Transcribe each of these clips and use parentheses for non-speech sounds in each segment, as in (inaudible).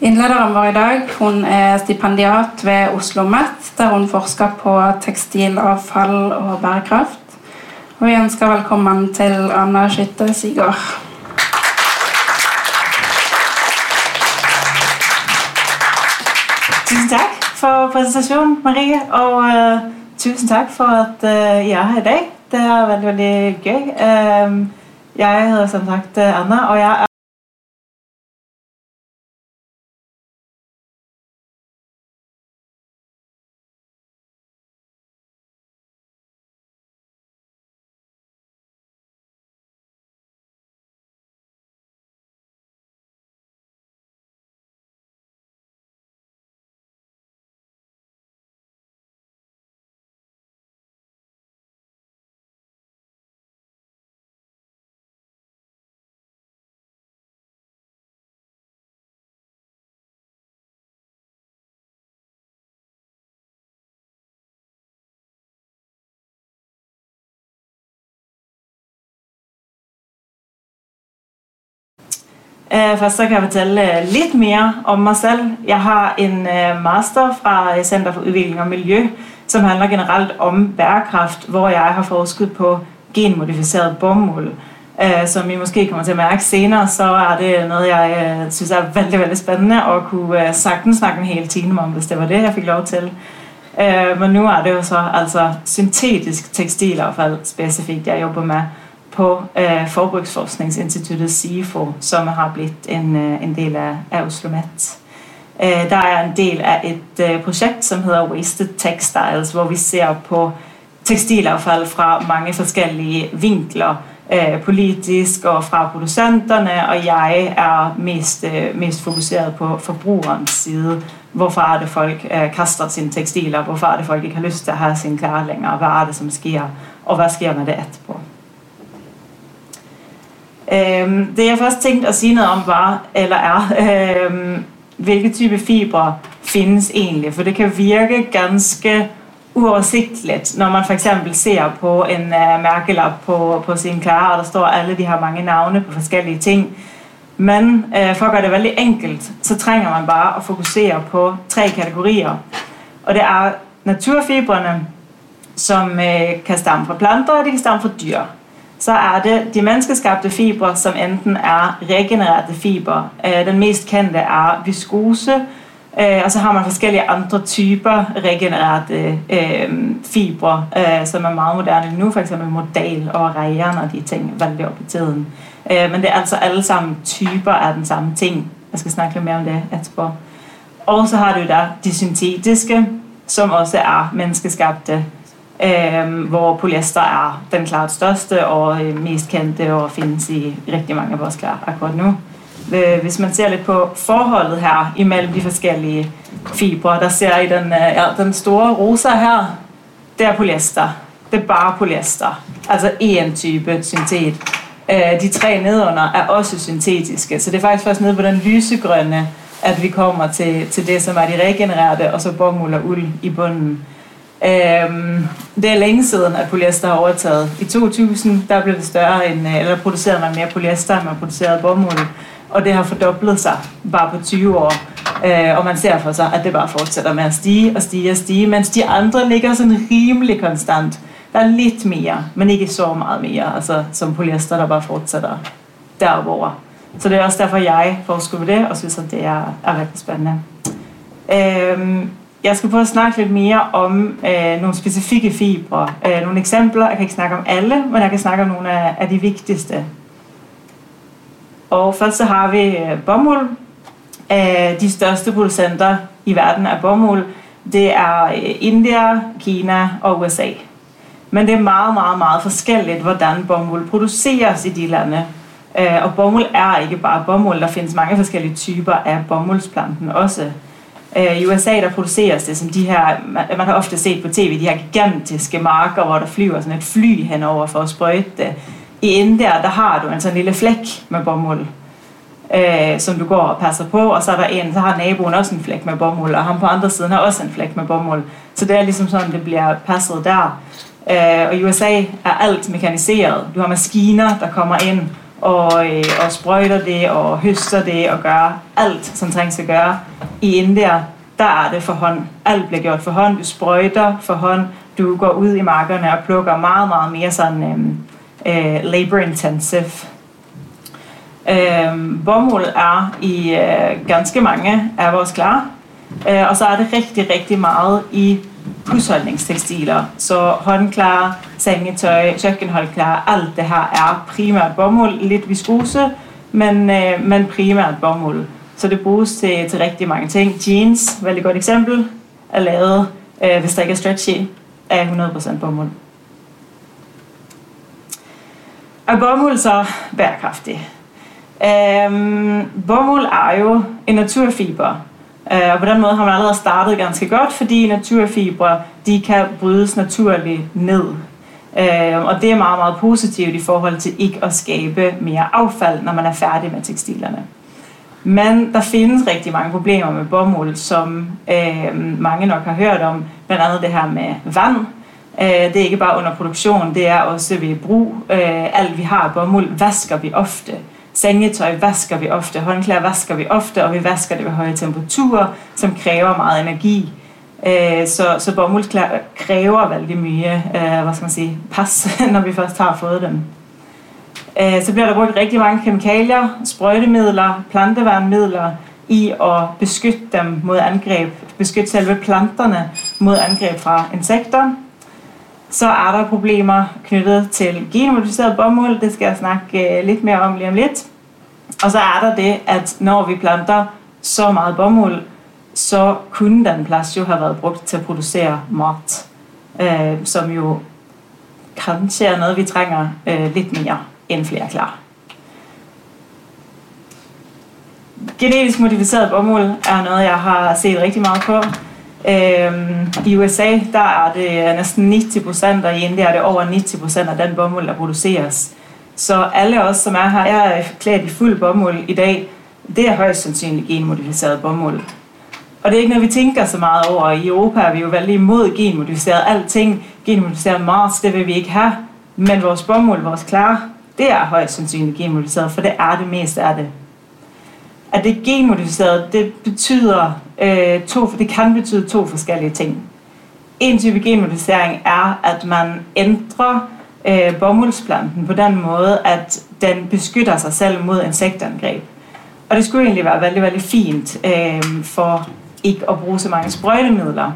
Innlederen vår i dag hun er stipendiat ved Oslo OsloMet, der hun forsker på tekstilavfall og bærekraft. Og vi ønsker velkommen til Anna Skytte Sigård. Tusind tak for presentasjonen, Marie, og uh, tusen tak for, at uh, jeg er her i dag. Det er veldig, veldig gøy. Uh, jeg hedder som sagt Anna, og jeg er Øh, først så kan jeg fortælle øh, lidt mere om mig selv. Jeg har en øh, master fra Center for Udvikling og Miljø, som handler generelt om bærekraft, hvor jeg har forsket på genmodificeret bomuld. Som I måske kommer til at mærke senere, så er det noget, jeg synes er vældig, vældig spændende, og kunne sagtens snakke en hel time om, hvis det var det, jeg fik lov til. Men nu er det jo så altså syntetisk tekstilaffald specifikt, jeg jobber med på øh, Forbruksforskningsinstituttet SIFO, som har blivet en, eh, en del af, af Oslomet. Øh, eh, der er en del af et øh, projekt, som hedder Wasted Textiles, hvor vi ser på tekstilaffald fra mange forskellige vinkler, øh, politisk og fra producenterne, og jeg er mest, øh, mest fokuseret på forbrugerens side. Hvorfor er det, folk øh, kaster sine tekstiler? Hvorfor er det, folk ikke har lyst til at have sine klæder længere? Hvad er det, som sker? Og hvad sker med det etterpå? Øhm, det jeg først tænkte at sige noget om var, eller er, øhm, hvilke type fibre findes egentlig, for det kan virke ganske uoversigteligt, når man for eksempel ser på en uh, mærkelap på, på sin klare, og der står alle de her mange navne på forskellige ting. Men uh, for at gøre det veldig enkelt, så trænger man bare at fokusere på tre kategorier. Og det er naturfibrene, som uh, kan stamme fra planter, og de kan stamme fra dyr så er det de menneskeskabte fibre, som enten er regenererede fibre. Øh, den mest kendte er viskose, øh, og så har man forskellige andre typer regenererede øh, fibre, som er meget moderne nu, for eksempel modal og rejer, og de ting, veldig op i tiden. Men det er altså alle sammen typer af den samme ting. Jeg skal snakke lidt mere om det etterpå. Og så har du der de syntetiske, som også er menneskeskabte øh, hvor polyester er den klart største og øh, mest kendte og findes i rigtig mange af vores klær akkurat nu. Øh, hvis man ser lidt på forholdet her imellem de forskellige fibre, der ser I den, øh, ja, den store rosa her, det er polyester. Det er bare polyester. Altså en type syntet. Øh, de tre nedunder er også syntetiske, så det er faktisk først nede på den lysegrønne, at vi kommer til, til det, som er de regenererede, og så bomuld og uld i bunden. Øhm, det er længe siden, at polyester har overtaget. I 2000 der blev det større end, øh, eller producerede man mere polyester, end man producerede bomuld, og det har fordoblet sig bare på 20 år. Øh, og man ser for sig, at det bare fortsætter med at stige og stige og stige, mens de andre ligger sådan rimelig konstant. Der er lidt mere, men ikke så meget mere, altså som polyester, der bare fortsætter derover. Så det er også derfor, jeg forsker på det, og synes, at det er, er rigtig spændende. Øhm, jeg skal prøve at snakke lidt mere om øh, nogle specifikke fibre. Øh, nogle eksempler. Jeg kan ikke snakke om alle, men jeg kan snakke om nogle af, af de vigtigste. Og først så har vi øh, bomuld. Øh, de største producenter i verden af bomuld, det er øh, India, Kina og USA. Men det er meget, meget, meget forskelligt, hvordan bomuld produceres i de lande. Øh, og bomuld er ikke bare bomuld. Der findes mange forskellige typer af bomuldsplanten også. Øh, I USA der produceres det som de her, man, man har ofte set på tv, de her gigantiske marker, hvor der flyver sådan et fly henover for at sprøjte det. I der, der har du altså en sådan lille flæk med bomuld, øh, som du går og passer på, og så er der en, så har naboen også en flæk med bomuld, og ham på andre siden har også en flæk med bomuld. Så det er ligesom sådan, det bliver passet der. Øh, og i USA er alt mekaniseret. Du har maskiner, der kommer ind og, øh, og sprøjter det og høster det og gør alt, som trængs at gøre. I India, der er det for hånd. Alt bliver gjort for hånd. Du sprøjter for hånd. Du går ud i markerne og plukker meget, meget mere sådan øhm, øh, øh, labor intensive. Øh, bomuld er i øh, ganske mange af vores klar. Øh, og så er det rigtig, rigtig meget i husholdningstekstiler. Så håndklær, sengetøj, køkkenholdklar, alt det her er primært bomuld, lidt viskose, men, øh, men primært bomuld. Så det bruges til, til rigtig mange ting. Jeans, veldig godt eksempel, er lavet, øh, hvis der ikke er stretchy, af 100% bomuld. Er bomuld så bærekraftig? Øhm, bomuld er jo en naturfiber, Øh, og på den måde har man allerede startet ganske godt, fordi naturfibre de kan brydes naturligt ned. Øh, og det er meget, meget positivt i forhold til ikke at skabe mere affald, når man er færdig med tekstilerne. Men der findes rigtig mange problemer med bomuld, som øh, mange nok har hørt om. Blandt andet det her med vand. Øh, det er ikke bare under produktion, det er også ved brug. Øh, alt vi har af bomuld vasker vi ofte. Sengetøj vasker vi ofte, håndklæder vasker vi ofte, og vi vasker det ved høje temperaturer, som kræver meget energi. Øh, så, så bomuldsklæder kræver veldig mye øh, hvad skal man sige, pas, (laughs) når vi først har fået dem. Øh, så bliver der brugt rigtig mange kemikalier, sprøjtemidler, planteværnmidler i at beskytte dem mod angreb, beskytte selve planterne mod angreb fra insekter. Så er der problemer knyttet til genmodificeret bomuld, det skal jeg snakke øh, lidt mere om lige om lidt. Og så er der det, at når vi planter så meget bomuld, så kunne den plads jo have været brugt til at producere mat, øh, som jo kanskje er noget, vi trænger øh, lidt mere end flere klar. Genetisk modificeret bomuld er noget, jeg har set rigtig meget på. Øhm, I USA der er det næsten 90 og i India er det over 90% af den bomuld, der produceres. Så alle os, som er her, jeg er klædt i fuld bomuld i dag, det er højst sandsynligt genmodificeret bomuld. Og det er ikke noget, vi tænker så meget over. I Europa er vi jo veldig imod genmodificeret alting. Genmodificeret Mars, det vil vi ikke have. Men vores bomuld, vores klar, det er højst sandsynligt genmodificeret, for det er det meste af det. At det er genmodificeret, det betyder øh, to, det kan betyde to forskellige ting. En type genmodificering er, at man ændrer øh, bomuldsplanten på den måde, at den beskytter sig selv mod insektangreb. Og det skulle egentlig være veldig, veldig fint øh, for ikke at bruge så mange sprøjtemidler.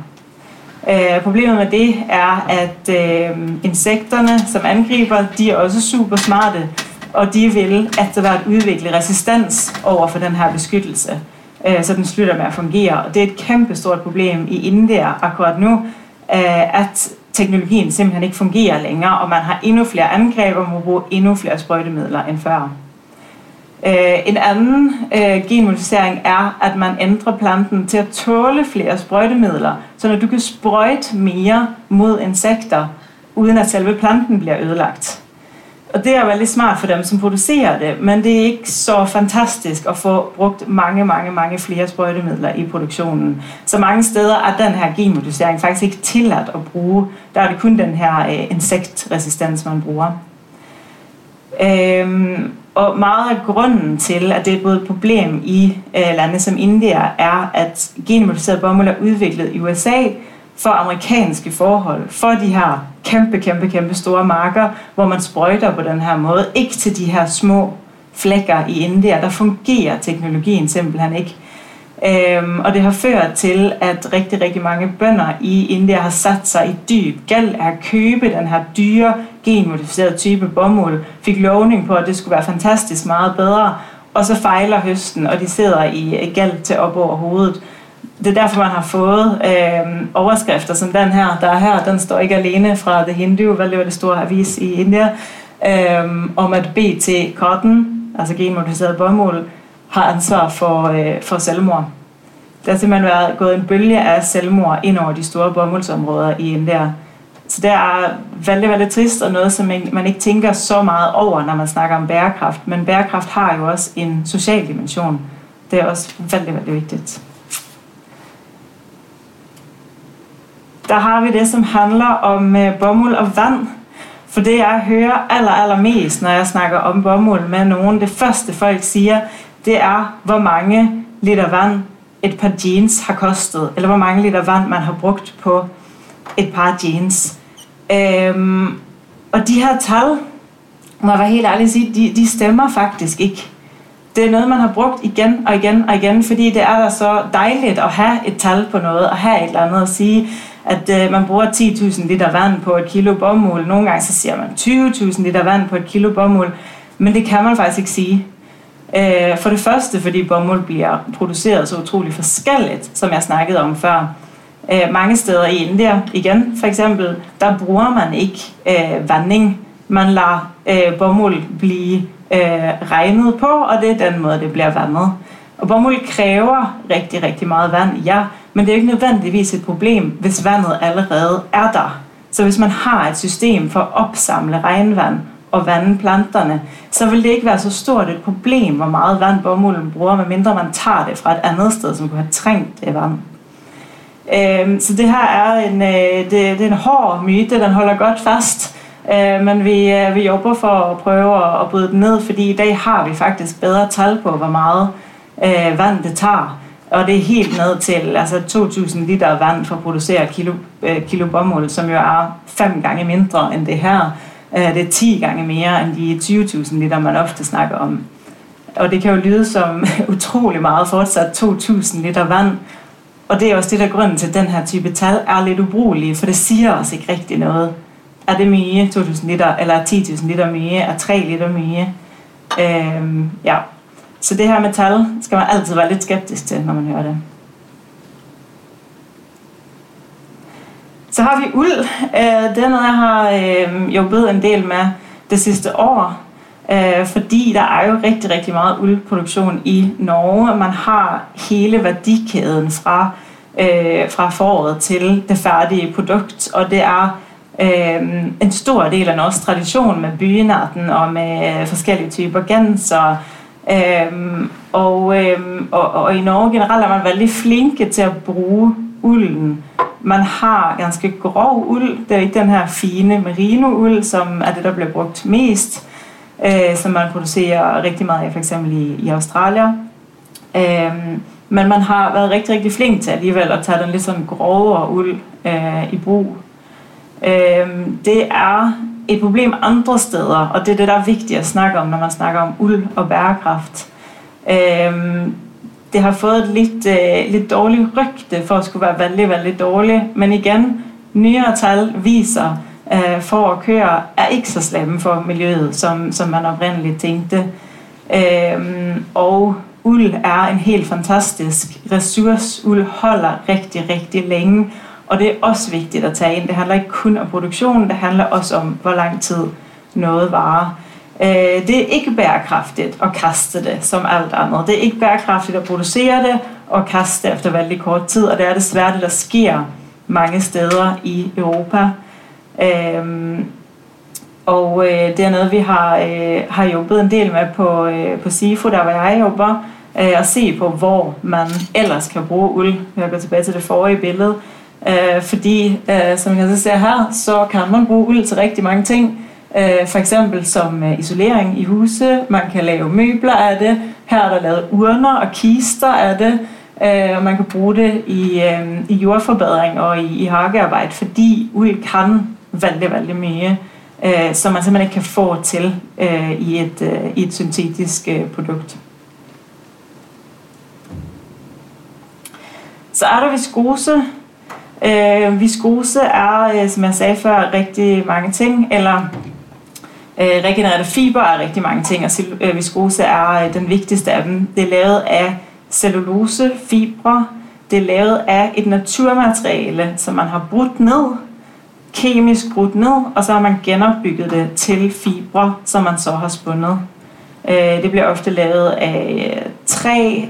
Øh, problemet med det er, at øh, insekterne, som angriber, de er også super smarte, og de vil efter hvert udvikle resistens over for den her beskyttelse, øh, så den slutter med at fungere. Og det er et kæmpestort problem i India akkurat nu, øh, at teknologien simpelthen ikke fungerer længere, og man har endnu flere angreb og må bruge endnu flere sprøjtemidler end før. Øh, en anden øh, genmodificering er, at man ændrer planten til at tåle flere sprøjtemidler, så når du kan sprøjte mere mod insekter, uden at selve planten bliver ødelagt. Og det er veldig smart for dem, som producerer det, men det er ikke så fantastisk at få brugt mange, mange, mange flere sprøjtemidler i produktionen. Så mange steder er den her genmodificering faktisk ikke tilladt at bruge. Der er det kun den her øh, insektresistens, man bruger. Øhm, og meget af grunden til, at det er både et problem i øh, lande som India, er, at genmodificeret bomuld er udviklet i USA, for amerikanske forhold, for de her kæmpe, kæmpe, kæmpe store marker, hvor man sprøjter på den her måde, ikke til de her små flækker i India. Der fungerer teknologien simpelthen ikke. Øhm, og det har ført til, at rigtig, rigtig mange bønder i India har sat sig i dyb gæld af at købe den her dyre, genmodificerede type bomuld, fik lovning på, at det skulle være fantastisk meget bedre, og så fejler høsten, og de sidder i gæld til op over hovedet det er derfor, man har fået øh, overskrifter som den her, der er her. Den står ikke alene fra The Hindu, veldig, det store avis i India, øh, om at BT Cotton, altså genmodificeret bomuld, har ansvar for, øh, for selvmord. Der har simpelthen været gået en bølge af selvmord ind over de store bomuldsområder i India. Så det er veldig, veldig trist, og noget, som man ikke tænker så meget over, når man snakker om bærekraft. Men bærekraft har jo også en social dimension. Det er også veldig, veldig vigtigt. Der har vi det, som handler om øh, bomuld og vand. For det jeg hører aller, aller mest, når jeg snakker om bomuld med nogen, det første folk siger, det er, hvor mange liter vand et par jeans har kostet, eller hvor mange liter vand man har brugt på et par jeans. Øhm, og de her tal, må jeg være helt ærlig at sige, de, de stemmer faktisk ikke. Det er noget, man har brugt igen og igen og igen, fordi det er da så dejligt at have et tal på noget, og have et eller andet at sige, at øh, man bruger 10.000 liter vand på et kilo bomuld. Nogle gange så siger man 20.000 liter vand på et kilo bomuld, men det kan man faktisk ikke sige. Øh, for det første, fordi bomuld bliver produceret så utrolig forskelligt, som jeg snakkede om før. Øh, mange steder i Indien, igen for eksempel, der bruger man ikke øh, vanding. Man lader øh, bomuld blive øh, regnet på, og det er den måde, det bliver vandet. Og bomuld kræver rigtig, rigtig meget vand, ja, men det er ikke nødvendigvis et problem, hvis vandet allerede er der. Så hvis man har et system for at opsamle regnvand og vande planterne, så vil det ikke være så stort et problem, hvor meget vand bomulden bruger, medmindre man tager det fra et andet sted, som kunne have trængt det vand. Øhm, så det her er en, øh, det, det er en hård myte, den holder godt fast, øh, men vi, øh, vi jobber for at prøve at bryde den ned, fordi i dag har vi faktisk bedre tal på, hvor meget vand det tager. Og det er helt ned til altså 2.000 liter vand for at producere kilo, øh, kilo bomuld, som jo er fem gange mindre end det her. Øh, det er 10 gange mere end de 20.000 liter, man ofte snakker om. Og det kan jo lyde som (laughs) utrolig meget fortsat 2.000 liter vand, og det er også det, der grunden til, at den her type tal er lidt ubrugelige, for det siger os ikke rigtig noget. Er det mere 2.000 liter, eller 10.000 liter mere, er 3 liter mere? Øhm, ja. Så det her med tal skal man altid være lidt skeptisk til, når man hører det. Så har vi uld. Øh, det er noget, jeg øh, har jobbet en del med det sidste år. Øh, fordi der er jo rigtig, rigtig meget uldproduktion i Norge. Man har hele værdikæden fra, øh, fra foråret til det færdige produkt, og det er en stor del af norsk tradition med bynatten og med forskellige typer genser. Øhm, og, øhm, og, og i Norge generelt er man veldig flinke til at bruge ulden. Man har ganske grov uld. Det er ikke den her fine merino-uld, som er det, der bliver brugt mest øh, som man producerer rigtig meget af, for eksempel i, i Australien. Øhm, men man har været rigtig, rigtig flink til alligevel at tage den lidt sådan grovere uld øh, i brug. Øhm, det er et problem andre steder, og det er det, der er vigtigt at snakke om, når man snakker om uld og bærekraft. Øh, det har fået et lidt, øh, lidt dårligt rygte for at skulle være veldig, veldig dårligt, men igen, nyere tal viser, øh, for at køre er ikke så slemme for miljøet, som, som man oprindeligt tænkte. Øh, og uld er en helt fantastisk ressource. Uld holder rigtig, rigtig længe, og det er også vigtigt at tage ind. Det handler ikke kun om produktionen, det handler også om, hvor lang tid noget varer. Øh, det er ikke bærekraftigt at kaste det som alt andet. Det er ikke bærekraftigt at producere det og kaste det efter veldig kort tid, og det er desværre det, der sker mange steder i Europa. Øhm, og øh, det er noget, vi har, øh, har jobbet en del med på, øh, på SIFO, der hvor jeg jobber, øh, at se på, hvor man ellers kan bruge uld. Jeg går tilbage til det forrige billede. Øh, fordi, øh, som jeg så ser her, så kan man bruge uld til rigtig mange ting. Øh, for eksempel som øh, isolering i huse. Man kan lave møbler af det. Her er der lavet urner og kister af det. Øh, og man kan bruge det i, øh, i jordforbedring og i, i hagearbejde, fordi uld kan veldig, veldig mye øh, som man simpelthen ikke kan få til øh, i, et, øh, i et syntetisk øh, produkt. Så er der viskose. Øh, viskose er, øh, som jeg sagde før, rigtig mange ting, eller øh, regenereret fiber er rigtig mange ting, og øh, viskose er øh, den vigtigste af dem. Det er lavet af cellulosefibre. Det er lavet af et naturmateriale, som man har brudt ned kemisk brudt ned, og så har man genopbygget det til fibre, som man så har spundet. Øh, det bliver ofte lavet af træ,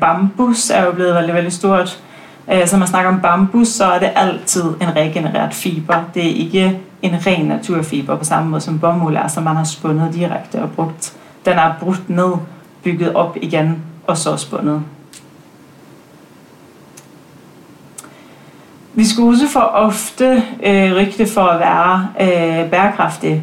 bambus er jo blevet veldig, veldig stort. Øh, så man snakker om bambus, så er det altid en regenereret fiber. Det er ikke en ren naturfiber på samme måde som bomuld er, som man har spundet direkte og brugt. Den er brudt ned, bygget op igen og så spundet. viskose får ofte øh, rygte for at være øh, bærekraftig.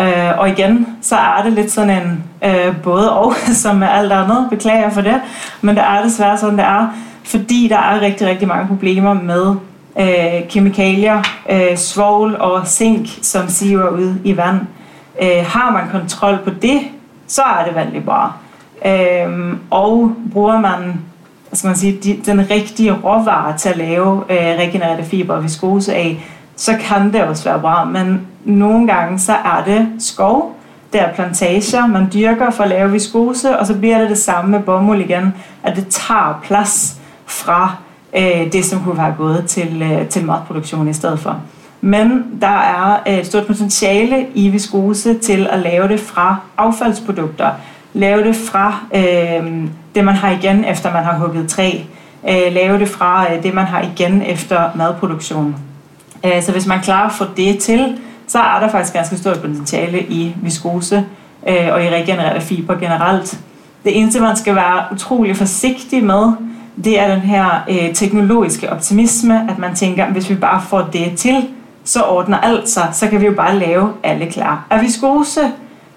Øh, og igen, så er det lidt sådan en øh, både og, (laughs) som med alt andet. Beklager for det. Men det er desværre sådan, det er. Fordi der er rigtig, rigtig mange problemer med øh, kemikalier, øh, svovl og zink, som siver ud i vand. Øh, har man kontrol på det, så er det veldig bra. Øh, og bruger man skal man sige, de, den rigtige råvare til at lave øh, regenererede fiber og viskose af, så kan det også være bra. Men nogle gange så er det skov, det er plantager, man dyrker for at lave viskose, og så bliver det det samme med bomuld igen, at det tager plads fra øh, det, som kunne være gået til, øh, til madproduktion i stedet for. Men der er øh, et stort potentiale i viskose til at lave det fra affaldsprodukter. Lave det fra øh, det, man har igen, efter man har hugget træ. Øh, lave det fra øh, det, man har igen efter madproduktion. Øh, så hvis man klarer at få det til, så er der faktisk ganske stort potentiale i viskose øh, og i regenererede fiber generelt. Det eneste, man skal være utrolig forsigtig med, det er den her øh, teknologiske optimisme, at man tænker, hvis vi bare får det til, så ordner alt sig, så kan vi jo bare lave alle klar. Er vi skose?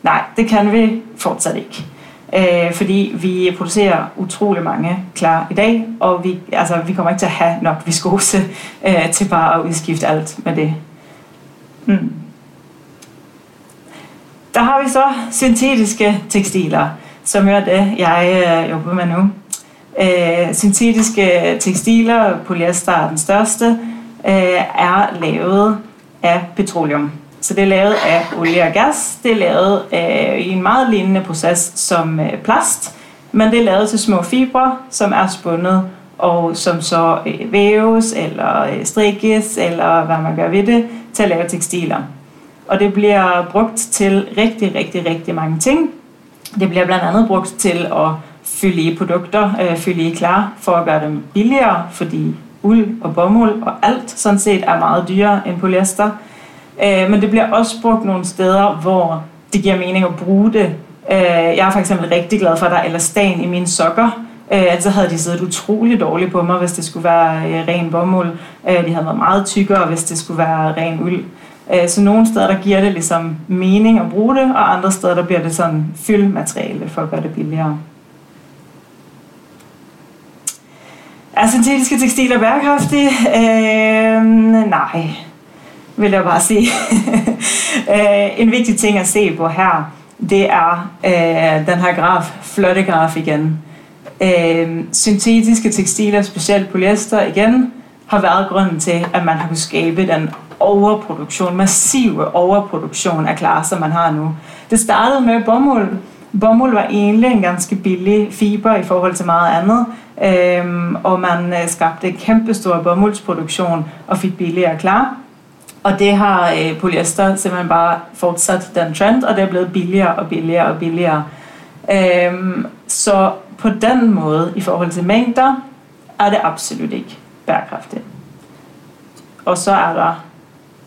Nej, det kan vi fortsat ikke. Øh, fordi vi producerer utrolig mange klar i dag, og vi, altså, vi kommer ikke til at have nok viskose øh, til bare at udskifte alt med det. Mm. Der har vi så syntetiske tekstiler, som er det, jeg øh, jobber med nu. Øh, syntetiske tekstiler, polyester er den største, øh, er lavet af petroleum. Så det er lavet af olie og gas. Det er lavet øh, i en meget lignende proces som øh, plast, men det er lavet til små fibre, som er spundet og som så øh, væves eller øh, strikkes, eller hvad man gør ved det, til at lave tekstiler. Og det bliver brugt til rigtig, rigtig, rigtig mange ting. Det bliver blandt andet brugt til at fylde i produkter, øh, fylde i klar, for at gøre dem billigere, fordi uld og bomuld og alt sådan set er meget dyrere end polyester. Øh, men det bliver også brugt nogle steder, hvor det giver mening at bruge det. Øh, jeg er for eksempel rigtig glad for, at der er elastan i mine sokker. Øh, altså havde de siddet utrolig dårligt på mig, hvis det skulle være øh, ren bomuld. Øh, de havde været meget tykkere, hvis det skulle være ren uld. Øh, så nogle steder, der giver det ligesom mening at bruge det, og andre steder, der bliver det sådan fyldmateriale for at gøre det billigere. Altså, er syntetiske tekstiler bæredkraftige? Øh, nej, vil jeg bare sige. (laughs) Øh, en vigtig ting at se på her, det er øh, den her graf, flotte graf igen. Øh, syntetiske tekstiler, specielt polyester igen, har været grunden til, at man har kunnet skabe den overproduktion, massive overproduktion af klar, som man har nu. Det startede med bomuld. Bomuld var egentlig en ganske billig fiber i forhold til meget andet, øhm, og man øh, skabte en kæmpestor bomuldsproduktion og fik billigere klar. Og det har øh, polyester simpelthen bare fortsat den trend, og det er blevet billigere og billigere og billigere. Øhm, så på den måde, i forhold til mængder, er det absolut ikke bæredkraftigt. Og så er der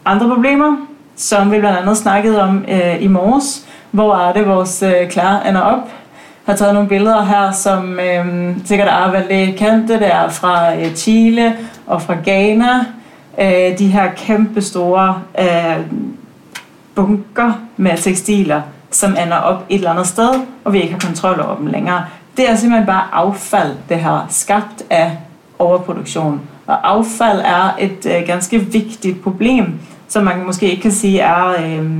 andre problemer, som vi blandt andet snakkede om øh, i morges. Hvor er det, vores øh, klar ender op? Jeg har taget nogle billeder her, som øh, sikkert er veldig kendte. Det er fra øh, Chile og fra Ghana. Øh, de her kæmpe store øh, bunker med tekstiler, som ender op et eller andet sted, og vi ikke har kontrol over dem længere. Det er simpelthen bare affald, det her, skabt af overproduktion. Og affald er et øh, ganske vigtigt problem, som man måske ikke kan sige er øh,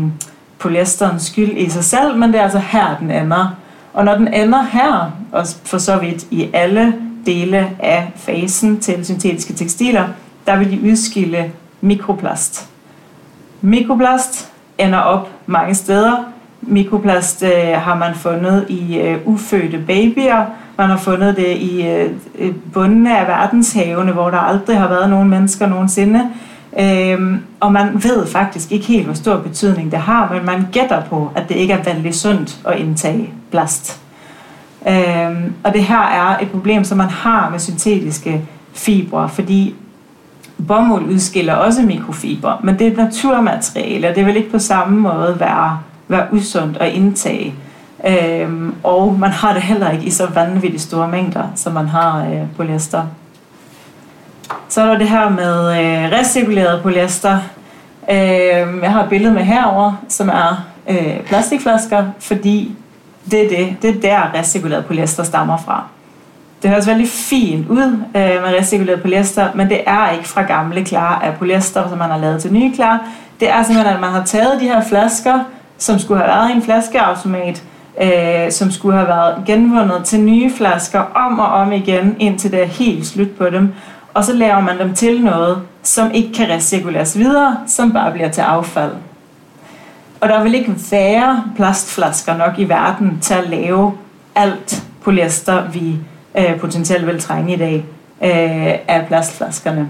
polyesterens skyld i sig selv, men det er altså her, den ender. Og når den ender her, og for så vidt i alle dele af fasen til syntetiske tekstiler, der vil de udskille mikroplast. Mikroplast ender op mange steder. Mikroplast øh, har man fundet i øh, ufødte babyer. Man har fundet det i øh, øh bundene af verdenshavene, hvor der aldrig har været nogen mennesker nogensinde. Øhm, og man ved faktisk ikke helt, hvor stor betydning det har, men man gætter på, at det ikke er vældig sundt at indtage plast. Øhm, og det her er et problem, som man har med syntetiske fibre, fordi bomuld udskiller også mikrofiber, men det er et naturmateriale, og det vil ikke på samme måde være, være usundt at indtage. Øhm, og man har det heller ikke i så vanvittigt store mængder, som man har øh, polyester. Så er der det her med øh, recirkuleret polyester. Øh, jeg har et billede med herover, som er øh, plastikflasker, fordi det er det. Det er der recirkuleret polyester stammer fra. Det høres veldig fint ud øh, med recirkuleret polyester, men det er ikke fra gamle klar af polyester, som man har lavet til nye klar. Det er simpelthen, at man har taget de her flasker, som skulle have været i en flaskeautomat, øh, som skulle have været genvundet til nye flasker om og om igen, indtil det er helt slut på dem. Og så laver man dem til noget, som ikke kan recirkuleres videre, som bare bliver til affald. Og der vil ikke være plastflasker nok i verden til at lave alt polyester, vi øh, potentielt vil trænge i dag øh, af plastflaskerne.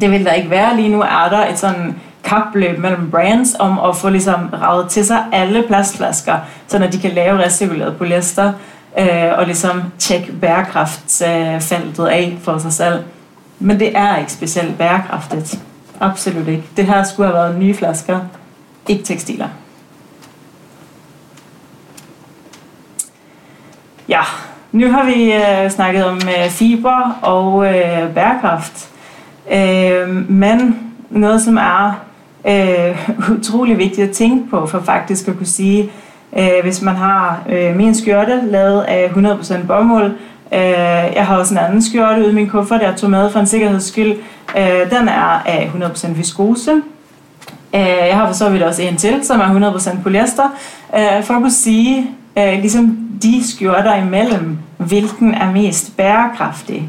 Det vil der ikke være. Lige nu er der et sådan kapløb mellem brands om at få ligesom ravet til sig alle plastflasker, så når de kan lave recirkuleret polyester øh, og ligesom tjekke bærekraftsfeltet øh, af for sig selv. Men det er ikke specielt bærekraftigt. Absolut ikke. Det her skulle have været nye flasker, ikke tekstiler. Ja, nu har vi øh, snakket om øh, fiber og øh, bærekraft. Øh, men noget, som er øh, utrolig vigtigt at tænke på, for faktisk at kunne sige, øh, hvis man har øh, min skjorte lavet af 100% bomuld, øh, jeg har også en anden skjorte ude i min kuffert, jeg tog med for en sikkerheds skyld, øh, den er af 100% viskose. Øh, jeg har for så vidt også en til, som er 100% polyester, øh, for at kunne sige, øh, ligesom de skjorter imellem, hvilken er mest bærekraftig,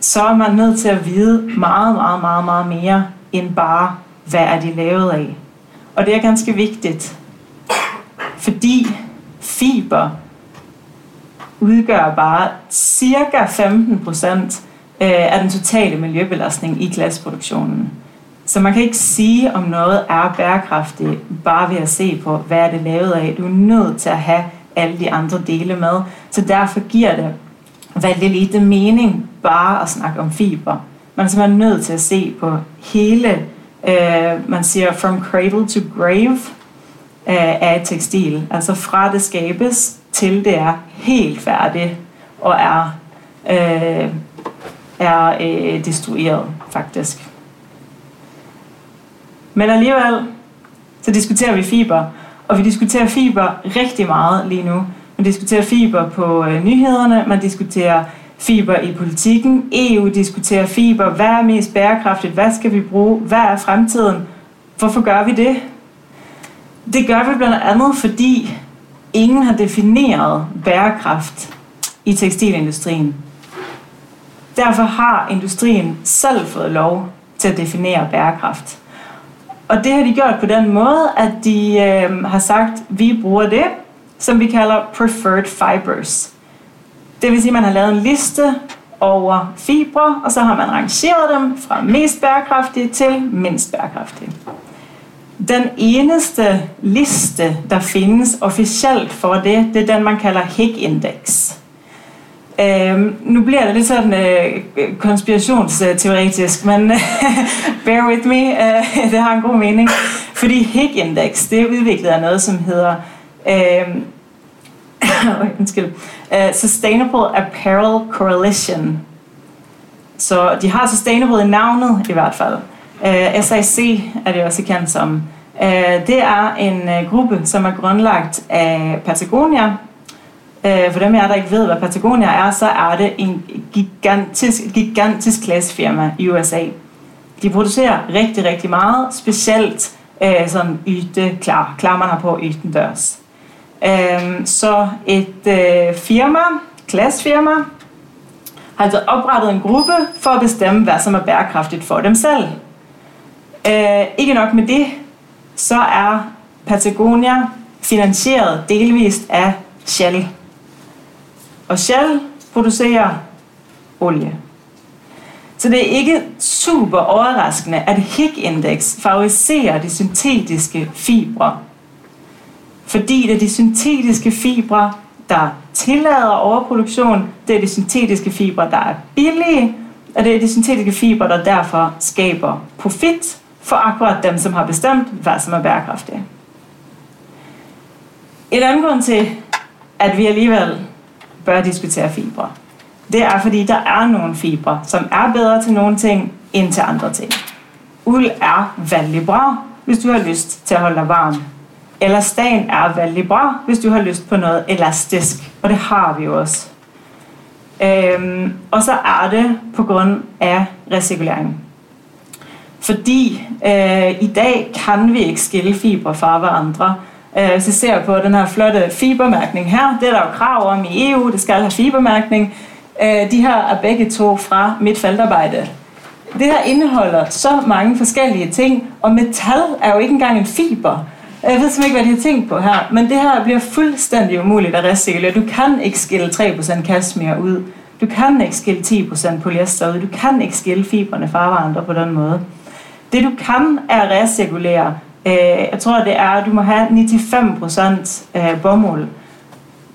så er man nødt til at vide meget, meget, meget, meget mere end bare, hvad er de lavet af. Og det er ganske vigtigt, fordi fiber udgør bare cirka 15 procent øh, af den totale miljøbelastning i glasproduktionen. Så man kan ikke sige, om noget er bæredygtigt bare ved at se på, hvad er det lavet af. Du er nødt til at have alle de andre dele med. Så derfor giver det valgte lite mening bare at snakke om fiber. Man er simpelthen nødt til at se på hele, øh, man siger from cradle to grave øh, af et tekstil. Altså fra det skabes til det er helt færdigt og er, øh, er øh, destrueret faktisk. Men alligevel, så diskuterer vi fiber, og vi diskuterer fiber rigtig meget lige nu. Man diskuterer fiber på øh, nyhederne, man diskuterer fiber i politikken, EU diskuterer fiber, hvad er mest bæredkraftigt, hvad skal vi bruge, hvad er fremtiden, hvorfor gør vi det? Det gør vi blandt andet, fordi ingen har defineret bærekraft i tekstilindustrien. Derfor har industrien selv fået lov til at definere bærekraft. Og det har de gjort på den måde, at de øh, har sagt, at vi bruger det, som vi kalder preferred fibers. Det vil sige, at man har lavet en liste over fibre, og så har man rangeret dem fra mest bæredkraftige til mindst bæredkraftige. Den eneste liste, der findes officielt for det, det er den, man kalder Higg-index. Øhm, nu bliver det lidt sådan øh, konspirationsteoretisk, men (laughs) bear with me, øh, det har en god mening. Fordi Higg-index, det er udviklet af noget, som hedder øhm, (coughs) øh, uh, Sustainable Apparel Coalition. Så de har sustainable i navnet i hvert fald. Øh, uh, SIC er det også kendt som. Uh, det er en uh, gruppe, som er grundlagt af Patagonia, Øh, for dem af jer, der ikke ved, hvad Patagonia er, så er det en gigantisk, gigantisk klassefirma i USA. De producerer rigtig, rigtig meget, specielt øh, sådan yte klar, klar man har på ytendørs. Øh, så et øh, firma, klassefirma, har altså oprettet en gruppe for at bestemme, hvad som er bæredkraftigt for dem selv. Øh, ikke nok med det, så er Patagonia finansieret delvist af Shell. Og Shell producerer olie. Så det er ikke super overraskende, at HIG-index favoriserer de syntetiske fibre. Fordi det er de syntetiske fibre, der tillader overproduktion, det er de syntetiske fibre, der er billige, og det er de syntetiske fibre, der derfor skaber profit for akkurat dem, som har bestemt, hvad som er bæredygtigt. En anden grund til, at vi alligevel bør diskutere fibre, Det er, fordi der er nogle fibre, som er bedre til nogle ting end til andre ting. Uld er vældig bra, hvis du har lyst til at holde dig varm. Eller sten er vældig bra, hvis du har lyst på noget elastisk. Og det har vi jo også. Øhm, og så er det på grund af recirkulering. Fordi øh, i dag kan vi ikke skille fibre fra hverandre. Øh, hvis vi ser på den her flotte fibermærkning her, det er der jo krav om i EU, det skal have fibermærkning. Øh, de her er begge to fra mit feltarbejde. Det her indeholder så mange forskellige ting, og metal er jo ikke engang en fiber. Øh, jeg ved simpelthen ikke, hvad de har tænkt på her, men det her bliver fuldstændig umuligt at recirkulere. Du kan ikke skille 3% kashmir ud. Du kan ikke skille 10% polyester ud. Du kan ikke skille fiberne fra hverandre på den måde. Det du kan er at recirkulere. Øh, jeg tror, det er, at du må have 95% øh, bomuld.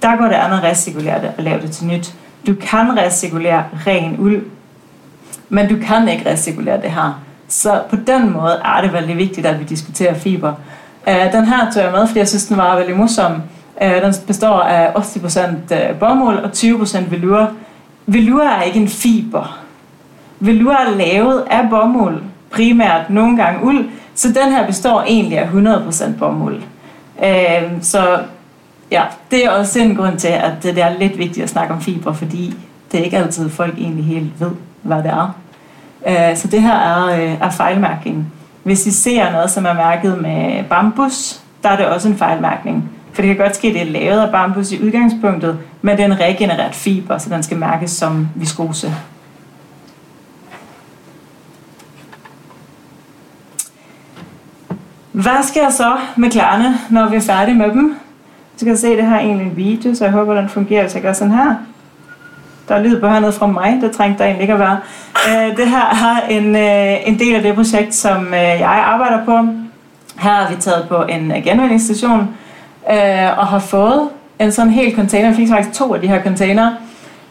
Der går det andet at recirkulere det og lave det til nyt. Du kan recirkulere ren uld, men du kan ikke recirkulere det her. Så på den måde er det veldig vigtigt, at vi diskuterer fiber. Øh, den her tog jeg med, fordi jeg synes, den var veldig morsom. Den består af 80% bomuld og 20% velure. Velure er ikke en fiber. Velure er lavet af bomuld, primært nogle gange uld, så den her består egentlig af 100% bomuld. Øh, så ja, det er også en grund til, at det er lidt vigtigt at snakke om fiber, fordi det er ikke altid, folk egentlig helt ved, hvad det er. Øh, så det her er, øh, er fejlmærkning. Hvis I ser noget, som er mærket med bambus, der er det også en fejlmærkning. For det kan godt ske, at det er lavet af bambus i udgangspunktet, men det er en regenereret fiber, så den skal mærkes som viskose. Hvad sker så med klarene, når vi er færdige med dem? Du kan se, det her egentlig en video, så jeg håber, den fungerer, hvis jeg gør sådan her. Der er lyd på hernede fra mig, det trængte der egentlig ikke at være. Øh, det her er en, øh, en del af det projekt, som øh, jeg arbejder på. Her har vi taget på en genvindingsstation og har fået en sådan hel container. Vi fik faktisk to af de her container,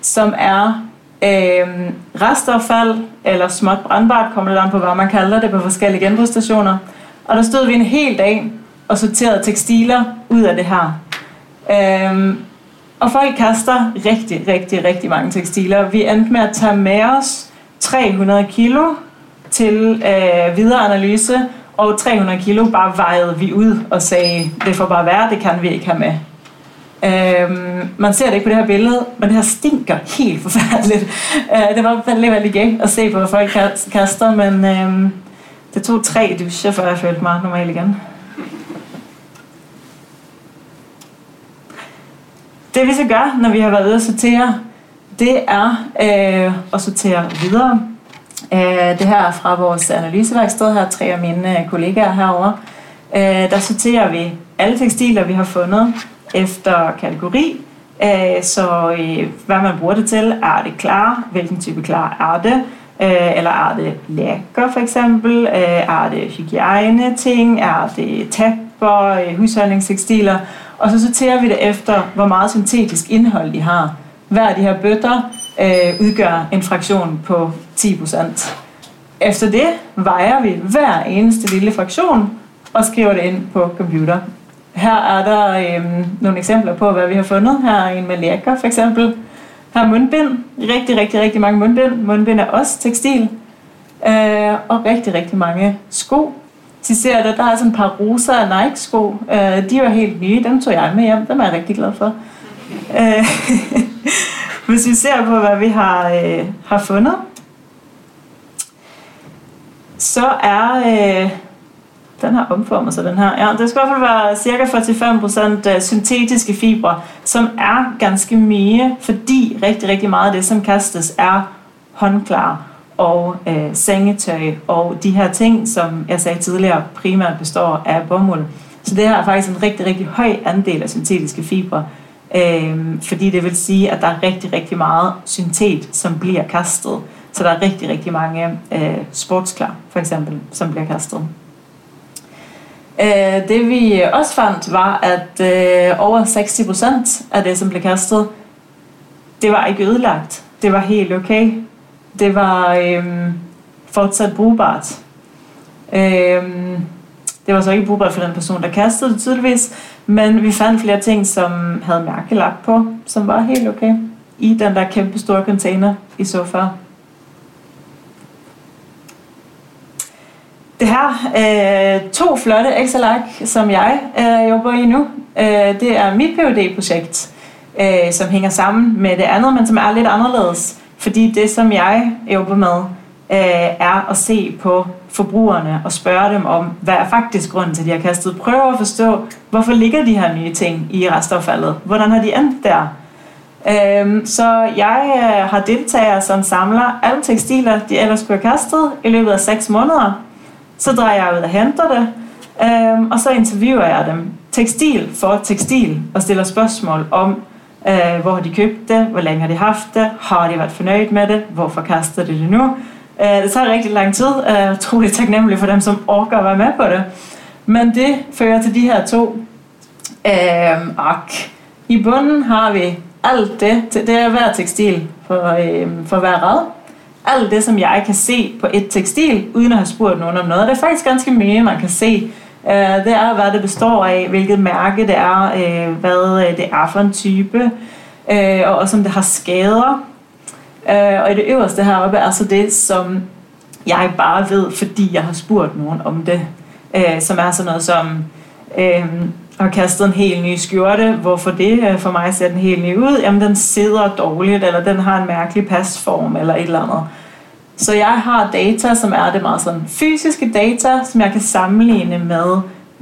som er øh, restaffald eller småt brandbart, kommer det an på, hvad man kalder det på forskellige genbrugsstationer. Og der stod vi en hel dag og sorterede tekstiler ud af det her. Øhm, og folk kaster rigtig, rigtig, rigtig mange tekstiler. Vi endte med at tage med os 300 kilo til øh, videre analyse, og 300 kilo bare vejede vi ud og sagde, det får bare være, det kan vi ikke have med. Øhm, man ser det ikke på det her billede, men det her stinker helt forfærdeligt. Øh, det var fandme veldig gay at se på, hvad folk kaster, men øhm, det tog tre duscher, før jeg følte mig normal igen. Det vi så gør, når vi har været ude at sortere, det er øh, at sortere videre. Øh, det her er fra vores analyseværksted her, tre af mine øh, kollegaer herovre. Øh, der sorterer vi alle tekstiler, vi har fundet efter kategori. Øh, så øh, hvad man bruger det til, er det klar, hvilken type klar er det, Øh, eller er det lækker for eksempel? Øh, er det hygiejne ting? Er det tapper, øh, husholdningstekstiler? Og så sorterer vi det efter, hvor meget syntetisk indhold de har. Hver af de her bøtter øh, udgør en fraktion på 10%. Efter det vejer vi hver eneste lille fraktion og skriver det ind på computer. Her er der øh, nogle eksempler på, hvad vi har fundet. Her er en med lækker for eksempel. Der er mundbind. Rigtig, rigtig, rigtig mange mundbind. Mundbind er også tekstil. Øh, og rigtig, rigtig mange sko. De ser der, der er sådan et par rosa og Nike-sko. Øh, de var helt nye. Dem tog jeg med hjem. Dem er jeg rigtig glad for. Øh, (laughs) hvis vi ser på, hvad vi har, øh, har fundet, så er... Øh, den har omformet sig, den her. Ja, det skal i hvert fald være cirka 45% øh, syntetiske fibre, som er ganske mere, fordi rigtig, rigtig meget af det, som kastes, er håndklar og øh, sengetøj og de her ting, som jeg sagde tidligere, primært består af bomuld. Så det her er faktisk en rigtig, rigtig høj andel af syntetiske fibre, øh, fordi det vil sige, at der er rigtig, rigtig meget syntet, som bliver kastet. Så der er rigtig, rigtig mange øh, sportsklar, for eksempel, som bliver kastet. Øh, det vi også fandt var, at øh, over 60% af det, som blev kastet, det var ikke ødelagt. Det var helt okay. Det var øh, fortsat brugbart. Øh, det var så ikke brugbart for den person, der kastede det tydeligvis, men vi fandt flere ting, som havde mærkelagt på, som var helt okay. i den der kæmpe store container i så Det her øh, to flotte Excel-ark, som jeg øh, jobber i nu, øh, det er mit phd projekt øh, som hænger sammen med det andet, men som er lidt anderledes. Fordi det, som jeg jobber med, øh, er at se på forbrugerne og spørge dem om, hvad er faktisk grunden til, at de har kastet. Prøve at forstå, hvorfor ligger de her nye ting i restaffaldet? Hvordan har de endt der? Øhm, så jeg øh, har deltagere, som samler alle tekstiler, de ellers skulle have kastet i løbet af 6 måneder. Så drejer jeg ud og henter det, øhm, og så interviewer jeg dem tekstil for tekstil og stiller spørgsmål om, øh, hvor har de købt det, hvor længe har de haft det, har de været fornøjet med det, hvorfor kaster de det nu. Øh, det tager rigtig lang tid, øh, jeg er utrolig taknemmelig for dem, som orker at være med på det. Men det fører til de her to øh, ark. I bunden har vi alt det, det er hver tekstil for, øh, for hver rad. Alt det, som jeg kan se på et tekstil, uden at have spurgt nogen om noget. Det er faktisk ganske mye, man kan se. Øh, det er, hvad det består af, hvilket mærke det er, øh, hvad øh, det er for en type, øh, og også om det har skader. Øh, og i det øverste heroppe er så det, som jeg bare ved, fordi jeg har spurgt nogen om det. Øh, som er sådan noget som... Øh, har kastet en helt ny skjorte. Hvorfor det? Øh, for mig ser den helt ny ud. Jamen, den sidder dårligt, eller den har en mærkelig pasform, eller et eller andet. Så jeg har data, som er det meget sådan fysiske data, som jeg kan sammenligne med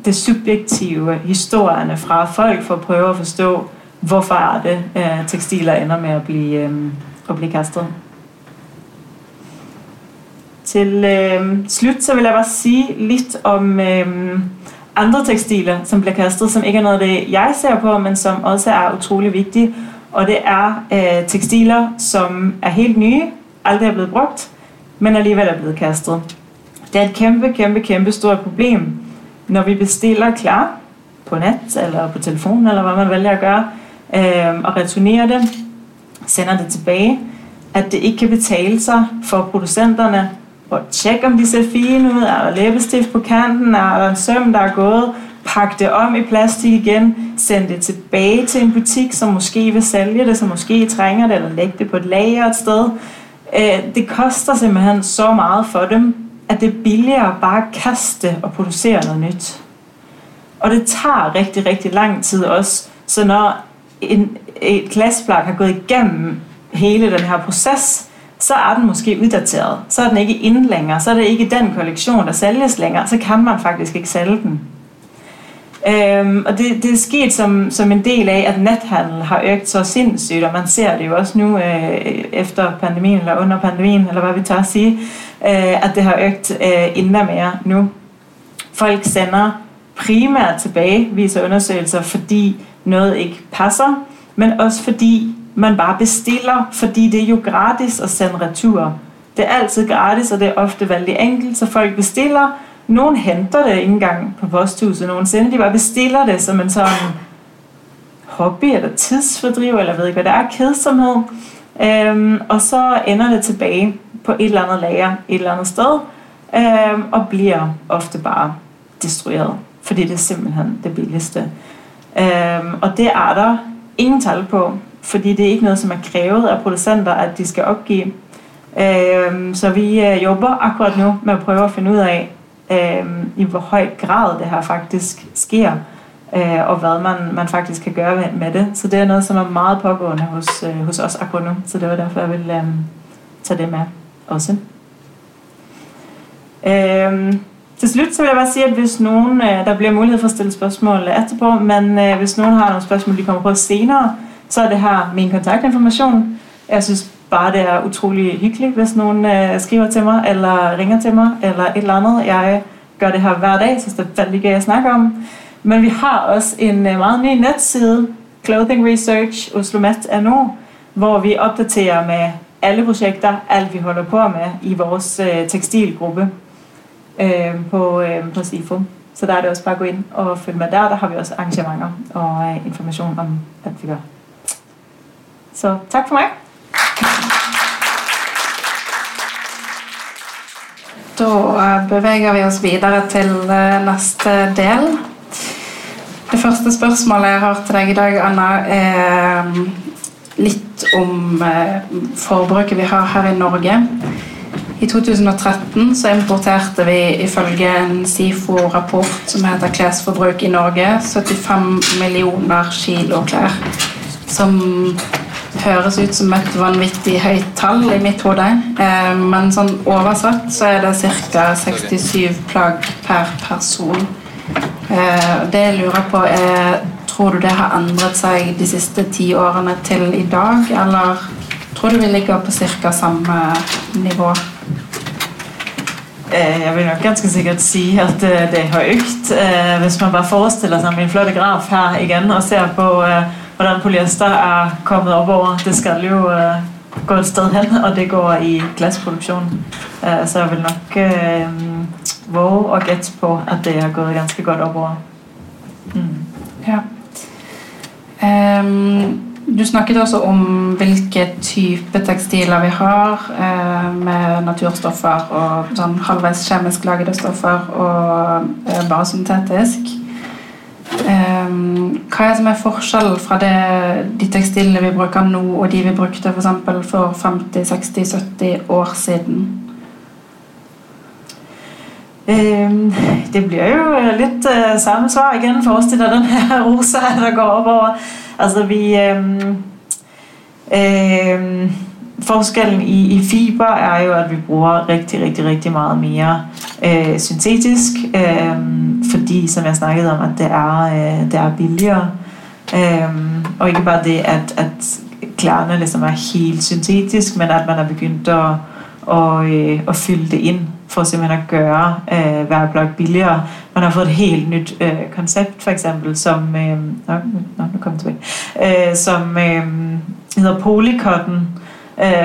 det subjektive, historierne fra folk, for at prøve at forstå, hvorfor er det, øh, tekstiler ender med at blive, øh, at blive kastet. Til øh, slut så vil jeg bare sige lidt om øh, andre tekstiler, som bliver kastet, som ikke er noget af det, jeg ser på, men som også er utrolig vigtige. Og det er øh, tekstiler, som er helt nye, aldrig er blevet brugt, men alligevel er blevet kastet. Det er et kæmpe, kæmpe, kæmpe stort problem, når vi bestiller klar på net eller på telefonen, eller hvad man vælger at gøre, øh, og returnerer det, sender det tilbage, at det ikke kan betale sig for producenterne og tjek om de ser fine ud, er der læbestift på kanten, er der en søm, der er gået, pak det om i plastik igen, send det tilbage til en butik, som måske vil sælge det, som måske trænger det, eller lægge det på et lager et sted. Øh, det koster simpelthen så meget for dem, at det er billigere bare at kaste og producere noget nyt. Og det tager rigtig, rigtig lang tid også. Så når en, et glasplak har gået igennem hele den her proces, så er den måske uddateret. Så er den ikke inde længere. Så er det ikke den kollektion, der sælges længere. Så kan man faktisk ikke sælge den. Øhm, og det, det er sket som, som en del af, at nethandel har øget så sindssygt, og man ser det jo også nu øh, efter pandemien, eller under pandemien, eller hvad vi tør at sige, øh, at det har øget øh, endda mere nu. Folk sender primært tilbage, viser undersøgelser, fordi noget ikke passer, men også fordi man bare bestiller, fordi det er jo gratis at sende retur. Det er altid gratis, og det er ofte vældig enkelt, så folk bestiller, nogen henter det ikke engang på posthuset nogensinde. De bare bestiller det som en sådan hobby eller tidsfordriv, eller ved ikke, hvad det er, kedsomhed. Øhm, og så ender det tilbage på et eller andet lager et eller andet sted, øhm, og bliver ofte bare destrueret, fordi det er simpelthen det billigste. Øhm, og det er der ingen tal på, fordi det er ikke noget, som er krævet af producenter, at de skal opgive. Øh, så vi øh, jobber akkurat nu med at prøve at finde ud af, øh, i hvor høj grad det her faktisk sker, øh, og hvad man, man faktisk kan gøre med det. Så det er noget, som er meget pågående hos, øh, hos os akkurat nu, så det var derfor, jeg ville øh, tage det med også. Øh, til slut så vil jeg bare sige, at hvis nogen, øh, der bliver mulighed for at stille spørgsmål efterpå, men øh, hvis nogen har nogle spørgsmål, de kommer på senere, så er det her min kontaktinformation. Jeg synes bare det er utrolig hyggeligt, hvis nogen øh, skriver til mig, eller ringer til mig, eller et eller andet. Jeg gør det her hver dag, så det er fandme gøy at snakke om. Men vi har også en øh, meget ny netside, Clothing Research Oslomet.no, hvor vi opdaterer med alle projekter, alt vi holder på med i vores øh, tekstilgruppe øh, på, øh, på SIFO. Så der er det også bare at gå ind og følge med der. Der har vi også arrangementer og øh, information om, hvad vi gør. Så tak for mig. Da beveger vi oss videre til eh, neste del. Det første spørsmålet jeg har til deg i dag, Anna, er mm, litt om eh, forbruket vi har her i Norge. I 2013 så importerte vi ifølge en SIFO-rapport som heter 'Klesforbruk i Norge' 75 millioner kilo klær. Som høres ut som et vanvittig høyt tall i mitt hode. Eh, men sånn oversatt så er det ca. 67 plagg per person. Eh, det jeg lurer på er Tror du det har endret seg de siste ti årene til i dag, eller tror du vi ligger på ca. samme nivå? Eh, jeg vil nok ganske sikkert si at eh, det har økt. Eh, hvis man bare forestiller seg min flotte graf her igjen og ser på eh, hvordan polyester er kommet oppover Det skal jo øh, gå et sted hen, og det går i glassproduksjon. Øh, så jeg vil nok øh, våge og gætte på at det har gått ganske godt oppover. Mm. Ja. Um du snakket også om hvilke type tekstiler vi har, eh, med naturstoffer og sånn halvveis kjemisk lagede stoffer og eh, bare syntetisk. Ehm, hva er det som er forskjellen fra det, de tekstilene vi bruker nå, og de vi brukte for, for 50-60-70 år siden? Ehm, det blir jo litt eh, samme svar igjen. Forestill deg den her rosa det går over Altså vi um, um, Forskellen i, i fiber er jo at vi bruger rigtig, rigtig, rigtig meget mere øh, syntetisk, øh, fordi som jeg snakkede om, at det er, øh, det er billigere. Øh, og ikke bare det, at, at klærne ligesom er helt syntetisk, men at man er begyndt at, og, øh, at fylde det ind for simpelthen at gøre øh, hver blok billigere. Man har fået et helt nyt øh, koncept, for eksempel, som, øh, nå, nå, nu kommer tilbage, øh, som øh, hedder Polycotton, øh,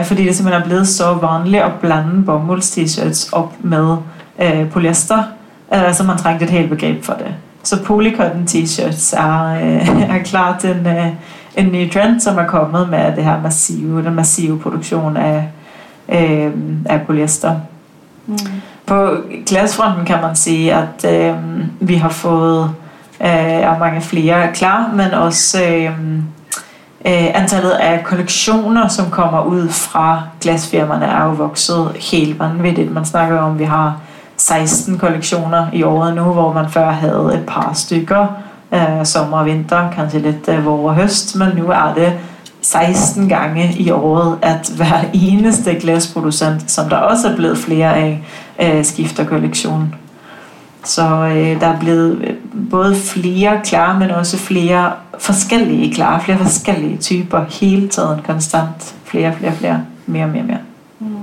fordi det simpelthen er blevet så vanligt at blande bomulds-t-shirts op med øh, polyester, øh, så man trængte et helt begreb for det. Så polycotton t-shirts er, øh, er klart en, øh, en ny trend, som er kommet med det her massive, den massive produktion af, øh, af polyester. Mm. På glasfronten kan man sige, at øh, vi har fået øh, mange flere klar, men også øh, øh, antallet af kollektioner, som kommer ud fra glasfirmaerne, er jo vokset helt vanvittigt. Man snakker om, at vi har 16 kollektioner i året nu, hvor man før havde et par stykker øh, sommer og vinter, kanskje lidt øh, vår og høst, men nu er det 16 gange i året, at hver eneste glasproducent, som der også er blevet flere af, øh, skifter kollektion. Så øh, der er blevet både flere klare, men også flere forskellige klare, flere forskellige typer, hele tiden konstant, flere, flere, flere, mere, mere, mere. Mm.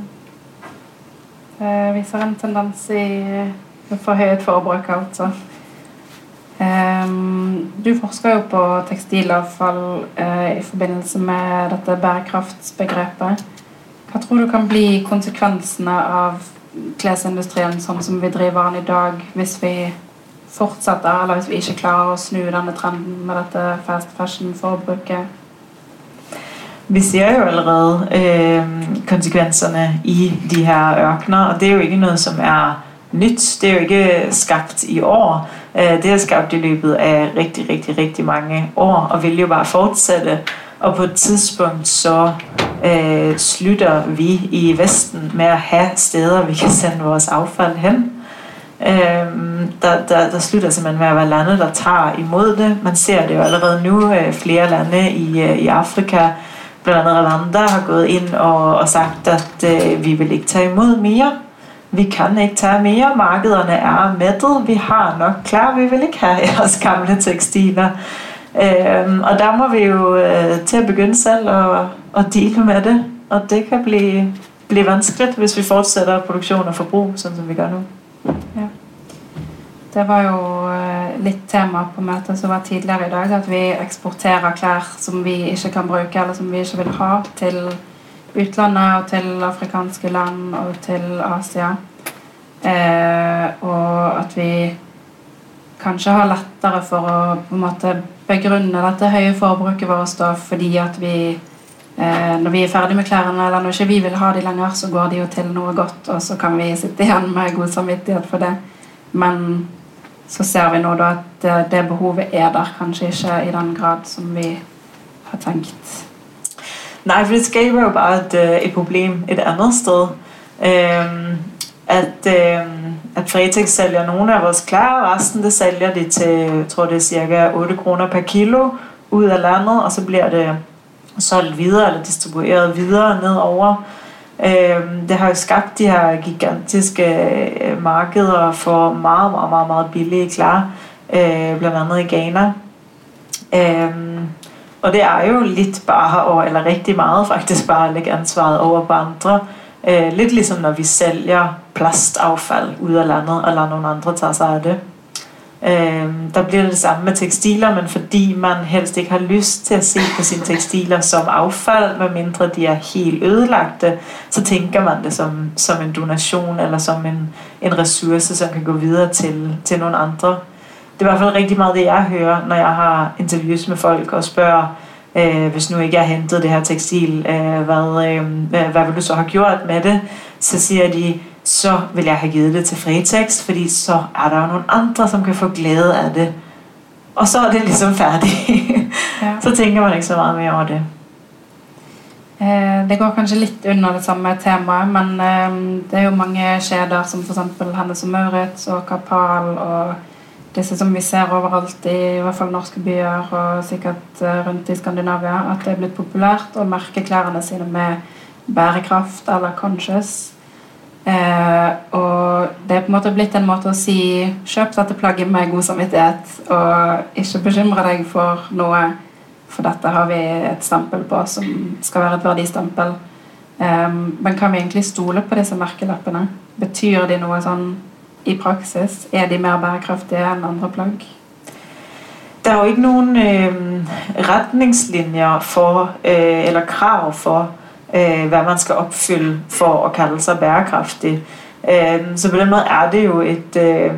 Uh, vi ser en tendens i eh, forhøyet forbruk, altså. Um, du forsker jo på tekstilavfall uh, i forbindelse med dette bærekraftsbegrepet. Hva tror du kan bli konsekvensene av klesindustrien sånn som vi driver den i dag, hvis vi fortsetter, eller hvis vi ikke klarer å snu denne trenden med dette fast fashion-forbruket? Vi ser jo allerede øh, konsekvenserne i de her ørkener, og det er jo ikke noget, som er nyt. Det er jo ikke skabt i år. Øh, det er skabt i løbet af rigtig, rigtig, rigtig mange år, og vil jo bare fortsætte. Og på et tidspunkt så øh, slutter vi i Vesten med at have steder, vi kan sende vores affald hen. Øh, der, der, der slutter simpelthen med at være lande, der tager imod det. Man ser det jo allerede nu, øh, flere lande i, øh, i Afrika, blandt andet Rwanda, har gået ind og, og sagt, at øh, vi vil ikke tage imod mere vi kan ikke tage mere, markederne er mættet, vi har nok klar, vi vil ikke have (laughs) jeres gamle tekstiler. Øhm, og der må vi jo øh, til at begynde selv at, at dele med det, og det kan blive, blive vanskeligt, hvis vi fortsætter produktion og forbrug, sådan som vi gør nu. Ja. Det var jo uh, litt tema på møtet som var tidligere i dag, at vi eksporterer klær som vi ikke kan bruke, eller som vi ikke vil ha, til utlandet og til afrikanske land og til Asia. Eh, og at vi kanskje har lettere for å på en måte begrunne dette høye forbruket vårt da, fordi at vi eh, når vi er ferdig med klærne, eller når ikke vi vil ha de lenger, så går de jo til noe godt, og så kan vi sitte igjen med god samvittighet for det. Men så ser vi nå da at det, behovet er der kanskje ikke i den grad som vi har tenkt. Nej, for det skaber jo bare et, øh, et problem et andet sted. Øhm, at, øhm, at Fretex sælger nogle af vores klar, og resten det sælger de til, jeg tror det er cirka 8 kroner per kilo ud af landet, og så bliver det solgt videre eller distribueret videre nedover. Øhm, det har jo skabt de her gigantiske øh, markeder for meget, meget, meget, meget billige klar, øh, blandt andet i Ghana. Øhm, og det er jo lidt bare, eller rigtig meget faktisk bare at lægge ansvaret over på andre. Øh, lidt ligesom når vi sælger plastaffald ud af landet, og lader nogle andre tage sig af det. Øh, der bliver det samme med tekstiler, men fordi man helst ikke har lyst til at se på sine tekstiler som affald, medmindre de er helt ødelagte, så tænker man det som, som en donation eller som en, en ressource, som kan gå videre til, til nogle andre det er i hvert fald rigtig meget det, jeg hører, når jeg har interviews med folk og spørger, øh, hvis nu ikke jeg har hentet det her tekstil, øh, hvad, øh, hvad vil du så have gjort med det? Så siger de, så vil jeg have givet det til Fretex, fordi så er der jo nogle andre, som kan få glæde af det. Og så er det ligesom færdigt. Ja. (laughs) så tænker man ikke så meget mere over det. Eh, det går kanskje litt under det samme temaet, men eh, det er jo mange kjeder som f.eks. Hennes og Maurits og Kapal og disse som vi ser overalt i, i hvert fall norske byer og sikkert eh, rundt i Skandinavia, at det er blitt populært å merke klærne sine med bærekraft eller conscious. Eh, og det er på en måte blitt en måte å si kjøp dette plagget med god samvittighet, og ikke bekymre deg for noe, for dette har vi et stempel på som skal være et verdistempel. Eh, men kan vi egentlig stole på disse merkelappene? Betyr de noe sånn i praksis? Er de mer bærekraftige enn andre plagg? Det er jo ikke noen øh, retningslinjer for, øh, eller krav for, øh, hvad man skal opfylde for at kalde sig bærekraftig. Øh, så på den måde er det jo et, øh,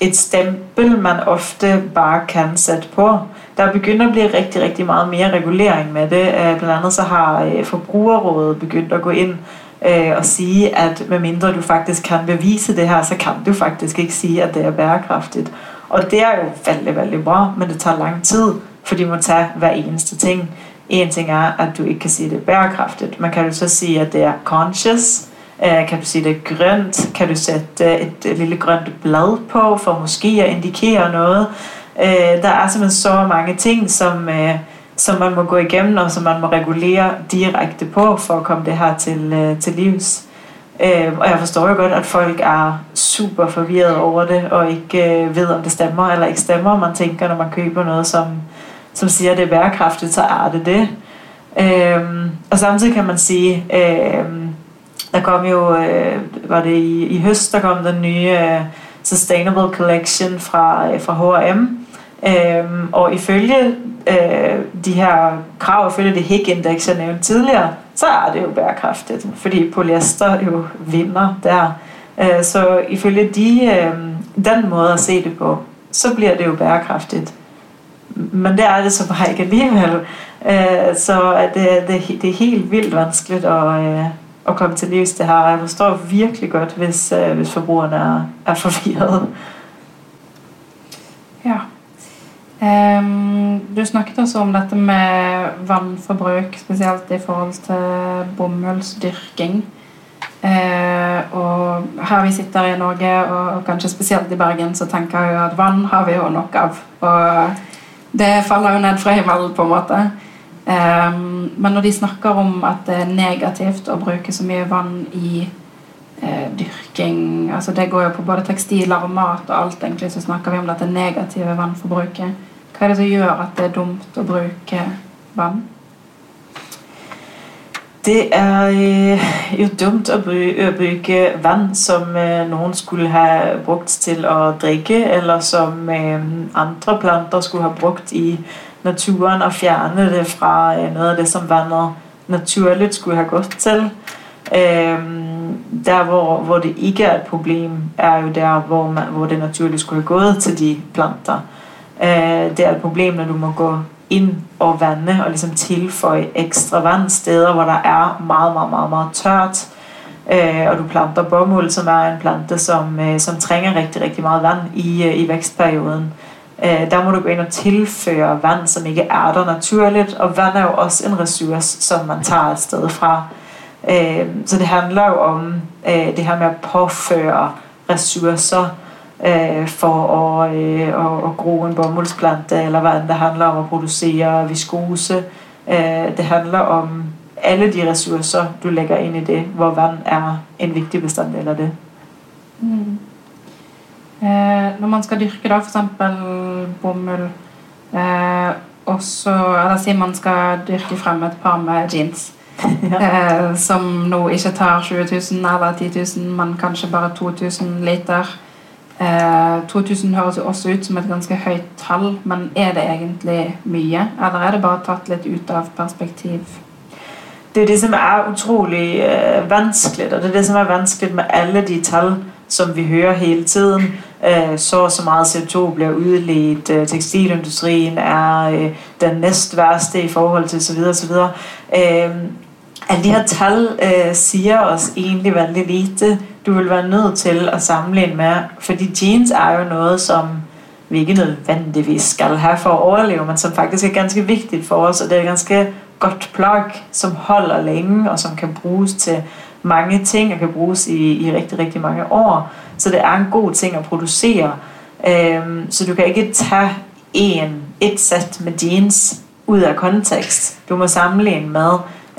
et stempel, man ofte bare kan sætte på. Der begynder at blive rigtig, rigtig meget mere regulering med det. Øh, blandt andet så har øh, Forbrugerrådet begyndt at gå ind øh, og sige, at medmindre du faktisk kan bevise det her, så kan du faktisk ikke sige, at det er bærekraftigt. Og det er jo veldig, veldig bra, men det tager lang tid, fordi man tager hver eneste ting. En ting er, at du ikke kan sige, at det er bærekraftigt, men kan du så sige, at det er conscious, øh, kan du sige, at det er grønt, kan du sætte øh, et øh, lille grønt blad på, for måske at indikere noget. Der er simpelthen så mange ting, som... Som man må gå igennem, og som man må regulere direkte på, for at komme det her til, til livs. Øh, og jeg forstår jo godt, at folk er super forvirret over det, og ikke øh, ved, om det stemmer eller ikke stemmer. Man tænker, når man køber noget, som, som siger, at det er bærekraftigt, så er det det. Øhm, og samtidig kan man sige, øhm, der kom jo, øh, var det i, i høst, der kom den nye øh, Sustainable Collection fra, øh, fra H&M, Øhm, og ifølge øh, de her krav, ifølge det HIG-indeks, jeg nævnte tidligere, så er det jo bærekraftigt, fordi polyester jo vinder der. Øh, så ifølge de, øh, den måde at se det på, så bliver det jo bærekraftigt. Men det er det så bare ikke alligevel. Øh, så det, det, det er helt vildt vanskeligt at, øh, at komme til livs det her. Jeg forstår virkelig godt, hvis, øh, hvis forbrugerne er, er forvirret. Ja. Um, du snakket også om dette med vannforbruk, spesielt i forhold til bomullsdyrking. Uh, og her vi sitter i Norge, og, og, kanskje spesielt i Bergen, så tenker jeg jo at vann har vi jo nok av. Og det faller jo ned fra himmelen, på en måte. Um, men når de snakker om at det er negativt å bruke så mye vann i uh, dyrking altså Det går jo på både tekstiler og mat og alt, egentlig, så snakker vi om dette negative vannforbruket. Hva er det som gjør at det er dumt å bruke vann? Det er øh, jo dumt at bruge vand, som øh, nogen skulle have brugt til at drikke, eller som øh, andre planter skulle have brugt i naturen og fjerne det fra øh, noget af det, som vandet naturligt skulle have gått til. Øh, der, hvor, hvor det ikke er et problem, er jo der, hvor, man, hvor det naturligt skulle have gået til de planter. Øh, det er et problem, når du må gå ind og vande og ligesom tilføje ekstra vand steder, hvor der er meget, meget, meget, meget tørt. Øh, og du planter bomuld, som er en plante, som, øh, som trænger rigtig, rigtig meget vand i, øh, i vækstperioden. øh, der må du gå ind og tilføre vand, som ikke er der naturligt, og vand er jo også en ressource, som man tager et sted fra. Øh, så det handler jo om øh, det her med at påføre ressourcer øh, for at, øh, at, at gro en bomuldsplante, eller hvad det handler om at producere viskose. Øh, det handler om alle de ressourcer, du lægger ind i det, hvor vand er en vigtig bestanddel af det. Mm. Eh, når man skal dyrke da for eksempel bomull, eh, og så, eller si man skal dyrke frem et par med jeans, (laughs) Ja. eh, som nå ikke tar 20 000 eller 10 000, men kanskje bare 2000 liter. Eh, 2000 høres jo også ut som et ganske høyt tall, men er det egentlig mye? Eller er det bare tatt litt ut av perspektiv? Det er det, som er utrolig øh, vanskeligt, og det er det, som er vanskeligt med alle de tal, som vi hører hele tiden. Øh, så og så meget CO2 bliver udledt, øh, tekstilindustrien er øh, den næst værste i forhold til så osv. Øh, alle de her tal øh, siger os egentlig vanvittigt lite. Du vil være nødt til at sammenligne med, fordi jeans er jo noget, som vi ikke nødvendigvis skal have for at overleve, men som faktisk er ganske vigtigt for os, og det er et ganske godt plug, som holder længe, og som kan bruges til mange ting, og kan bruges i, i rigtig, rigtig mange år. Så det er en god ting at producere. Øhm, så du kan ikke tage en, et sæt med jeans ud af kontekst. Du må sammenligne med,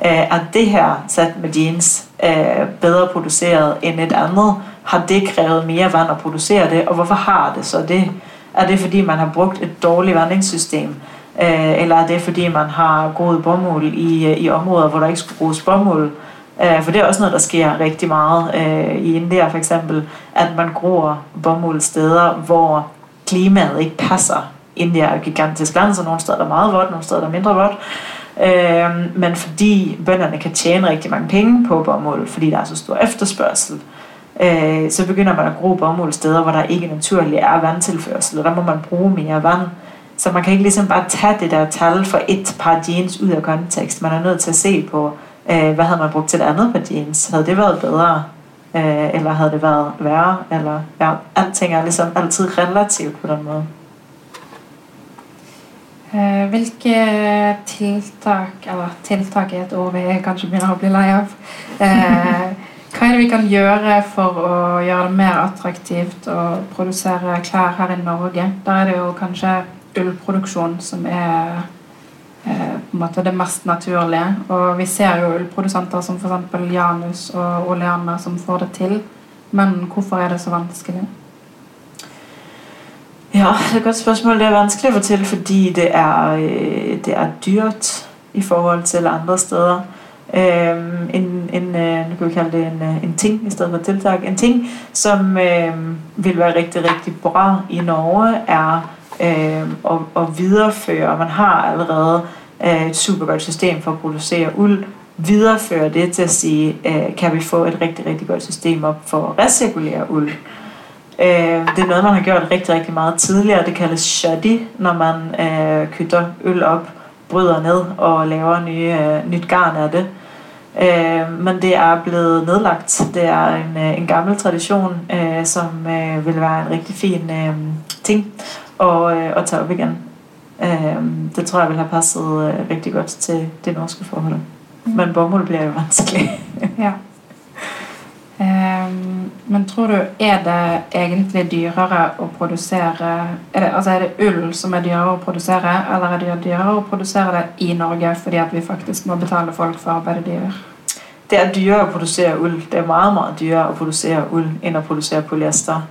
øh, at det her sat med jeans øh, bedre produceret end et andet? Har det krævet mere vand at producere det, og hvorfor har det så det? Er det fordi man har brugt et dårligt vandingssystem? Øh, eller er det fordi man har groet bomuld i, øh, i områder, hvor der ikke skulle bruges bomuld? Øh, for det er også noget, der sker rigtig meget øh, i India for eksempel, at man gror bomuld steder, hvor klimaet ikke passer. India er et gigantisk land, så nogle steder er der meget vådt, nogle steder er der mindre vådt. Øh, men fordi bønderne kan tjene rigtig mange penge på bomuld, fordi der er så stor efterspørgsel, øh, så begynder man at gro bomuld steder, hvor der ikke naturligt er vandtilførsel, og der må man bruge mere vand. Så man kan ikke ligesom bare tage det der tal for et par jeans ud af kontekst. Man er nødt til at se på, øh, hvad havde man brugt til et andet par jeans? Havde det været bedre? Øh, eller havde det været værre? Eller, ja, alting er ligesom altid relativt på den måde. Eh, Hvilke tiltak, eller tiltak er et ord vi kanskje begynner å bli lei av. Eh, hva er det vi kan gjøre for å gjøre det mer attraktivt å produsere klær her i Norge? Der er det jo kanskje ullproduksjon som er eh, på en måte det mest naturlige. Og vi ser jo ullprodusenter som f.eks. Janus og Oleana som får det til. Men hvorfor er det så vanskelig? Ja, det er et godt spørgsmål. Det er vanskeligt at fortælle, til, fordi det er, øh, det er dyrt i forhold til andre steder. Øhm, en, en, øh, nu kan vi kalde det en, øh, en ting i stedet for tiltak. En ting, som øh, vil være rigtig, rigtig bra i Norge, er øh, at, at videreføre. Man har allerede øh, et super godt system for at producere uld. Videreføre det til at sige, øh, kan vi få et rigtig, rigtig godt system op for at recirkulere uld. Øh, det er noget, man har gjort rigtig, rigtig meget tidligere. Det kaldes shoddy, når man øh, kytter øl op, bryder ned og laver nye, øh, nyt garn af det. Øh, men det er blevet nedlagt. Det er en, øh, en gammel tradition, øh, som øh, vil være en rigtig fin øh, ting at, øh, at tage op igen. Øh, det tror jeg vil have passet øh, rigtig godt til det norske forhold. Mm. Men bomuld bliver jo vanskeligt. Ja. Ehm, men tror du er det egentlig dyrere å produsere er det, altså er det ull som er dyrere å produsere, eller er det dyrere å produsere det i Norge fordi at vi faktisk må betale folk for arbeidet de gjør? Det er dyrere å produsere ull. Det er meget, meget dyrere å produsere ull enn å produsere polyester.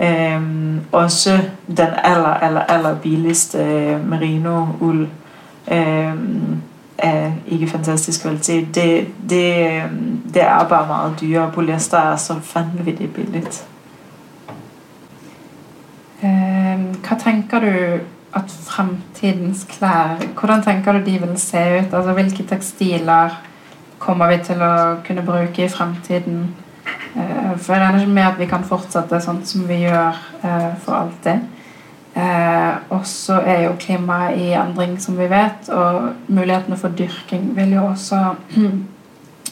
Øhm, også den aller, aller, aller billigste eh, merino-ull. øhm, er ikke fantastisk kvalitet. Det, det, øhm, det er bare meget dyrere. Polyester er så vanvittigt billigt. Ehm, hvad tænker du at fremtidens klær Hvordan tænker du de vil se ut? Altså Hvilke tekstiler kommer vi til at kunne bruge i fremtiden? Eh, for jeg regner ikke med at vi kan fortsætte sådan, som vi gør eh, for alltid. Eh, og så er jo klimaet i endring, som vi vet, og mulighetene for dyrking vil jo også (clears throat)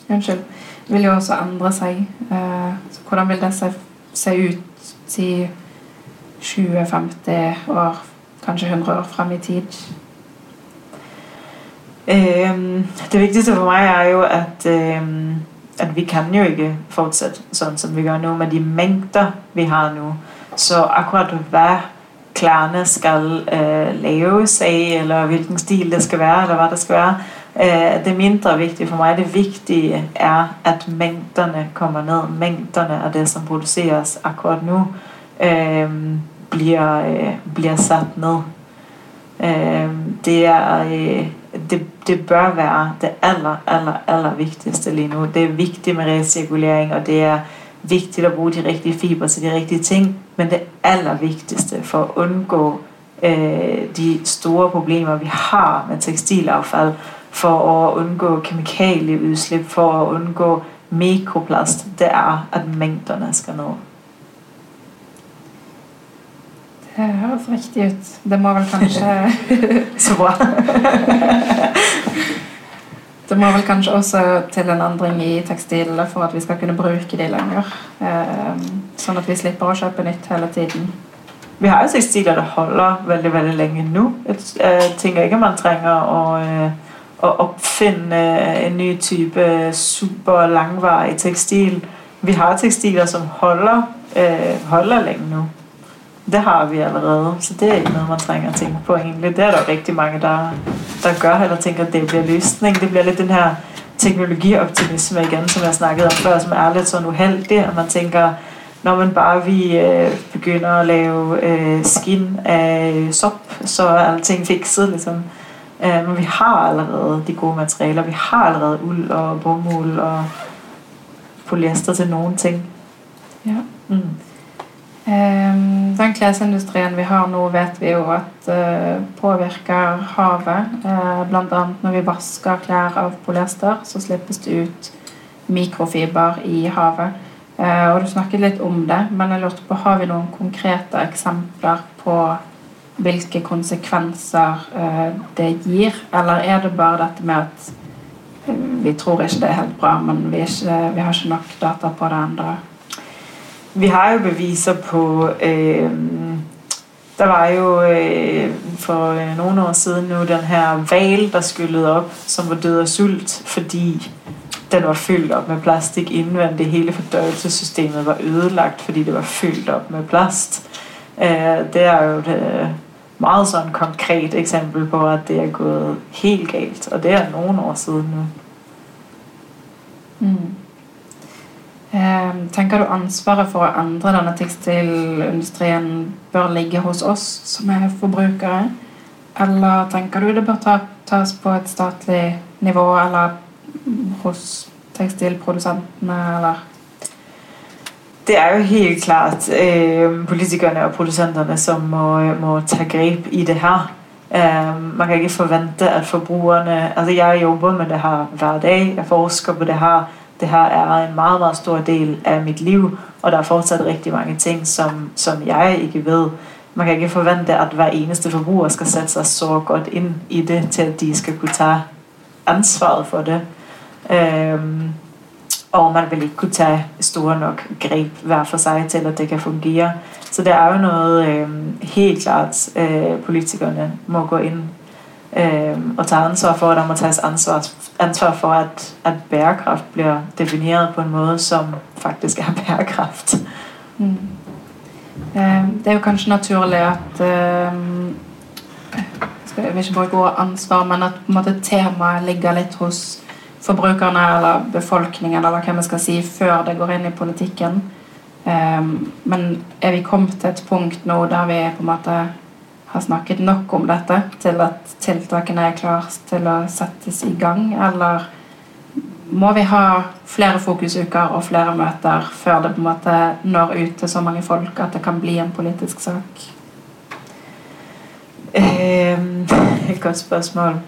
Unnskyld. Vil jo også endre seg. Eh, så hvordan vil det se, se ut i 20-50 år kanskje 100 år frem i tid? Øhm, det vigtigste for mig er jo, at, øhm, at vi kan jo ikke fortsætte sådan, som vi gør nu, med de mængder, vi har nu. Så akkurat hvad klarne skal øh, laves af, eller hvilken stil det skal være, eller hvad det skal være, øh, det er mindre vigtigt for mig. Det vigtige er, at mængderne kommer ned. Mængderne af det, som produceres akkurat nu, øh, bliver, øh, bliver sat ned. Øh, det er... Øh, det, det bør være det aller, aller, aller vigtigste lige nu. Det er vigtigt med recirkulering, og det er vigtigt at bruge de rigtige fiber til de rigtige ting, men det allervigtigste for at undgå øh, de store problemer, vi har med tekstilaffald, for at undgå kemikalieudslip, for at undgå mikroplast, det er, at mængderne skal ned. Det høres riktig ut. Det må vel kanskje (laughs) Så bra. (laughs) Det må vel kanskje også til en endring i tekstilene for at vi skal kunne bruke de lenger. Eh, sånn at vi slipper å kjøpe nytt hele tiden. Vi har jo tekstiler, der holder veldig, veldig længe nu. Jeg øh, eh, tænker ikke, at man trænger at, øh, eh, at opfinde en ny type super langvarig tekstil. Vi har tekstiler, som holder, eh, holder længe nu. Det har vi allerede, så det er ikke noget, man trænger at tænke på egentlig. Det er der rigtig mange, der, der gør, eller tænker, at det bliver løsning. Det bliver lidt den her teknologioptimisme igen, som jeg snakkede om før, som er lidt sådan uheldig, at man tænker, når man bare vi øh, begynder at lave øh, skin af sop, så er alting fikset ligesom. Øh, men vi har allerede de gode materialer. Vi har allerede uld og bomuld og polyester til nogle ting. Ja. Mm. Ehm, den klesindustrien vi har nå, vet vi jo at eh, påvirker havet. Eh, Blant når vi vasker klær av polyester, så slippes det ut mikrofiber i havet. Eh, Og du snakket litt om det, men jeg lurte på, har vi noen konkrete eksempler på hvilke konsekvenser eh, det gir? Eller er det bare dette med at eh, vi tror ikke det er helt bra, men vi, ikke, vi har ikke nok data på det ennå? Vi har jo beviser på, øh, der var jo øh, for øh, nogle år siden nu den her val, der skyllede op, som var død af sult, fordi den var fyldt op med plastik indvendigt. Hele fordøjelsessystemet var ødelagt, fordi det var fyldt op med plast. Øh, det er jo et øh, meget sådan konkret eksempel på, at det er gået helt galt, og det er nogle år siden nu. Mm. Ehm, tenker du ansvaret for å endre denne tekstilindustrien bør ligge hos oss som er forbrukere? Eller tenker du det bør tas på et statlig nivå, eller hos tekstilprodusentene, eller Det er jo helt klart øh, politikerne og producenterne, som må, må tage greb i det her. Øh, man kan ikke forvente, at forbrugerne... Altså, jeg jobber med det her hver dag. Jeg forsker på det her. Det her er en meget, meget stor del af mit liv, og der er fortsat rigtig mange ting, som, som jeg ikke ved. Man kan ikke forvente, at hver eneste forbruger skal sætte sig så godt ind i det, til at de skal kunne tage ansvaret for det. Øhm, og man vil ikke kunne tage store nok greb hver for sig til, at det kan fungere. Så det er jo noget øh, helt klart, øh, politikerne må gå ind øh, og tager ansvar for, at der må tages ansvar, ansvar for, at, at bærekraft bliver defineret på en måde, som faktisk er (laughs) bærekraft. mm. eh, Det er jo kanskje naturlig at eh, skal- Jeg vil ikke bruke ordet ansvar, men at på en måte, temaet ligger litt hos forbrukerne eller befolkningen, eller hva vi skal si, før det går inn i politikken. Eh, men er vi kommet til et punkt nå der vi på en måte har snakket nok om dette til at tiltakene er klare til å settes i gang, eller må vi ha flere fokusuker og flere møter før det på en måte når ut til så mange folk at det kan bli en politisk sak? Ehm, et godt spørgsmål.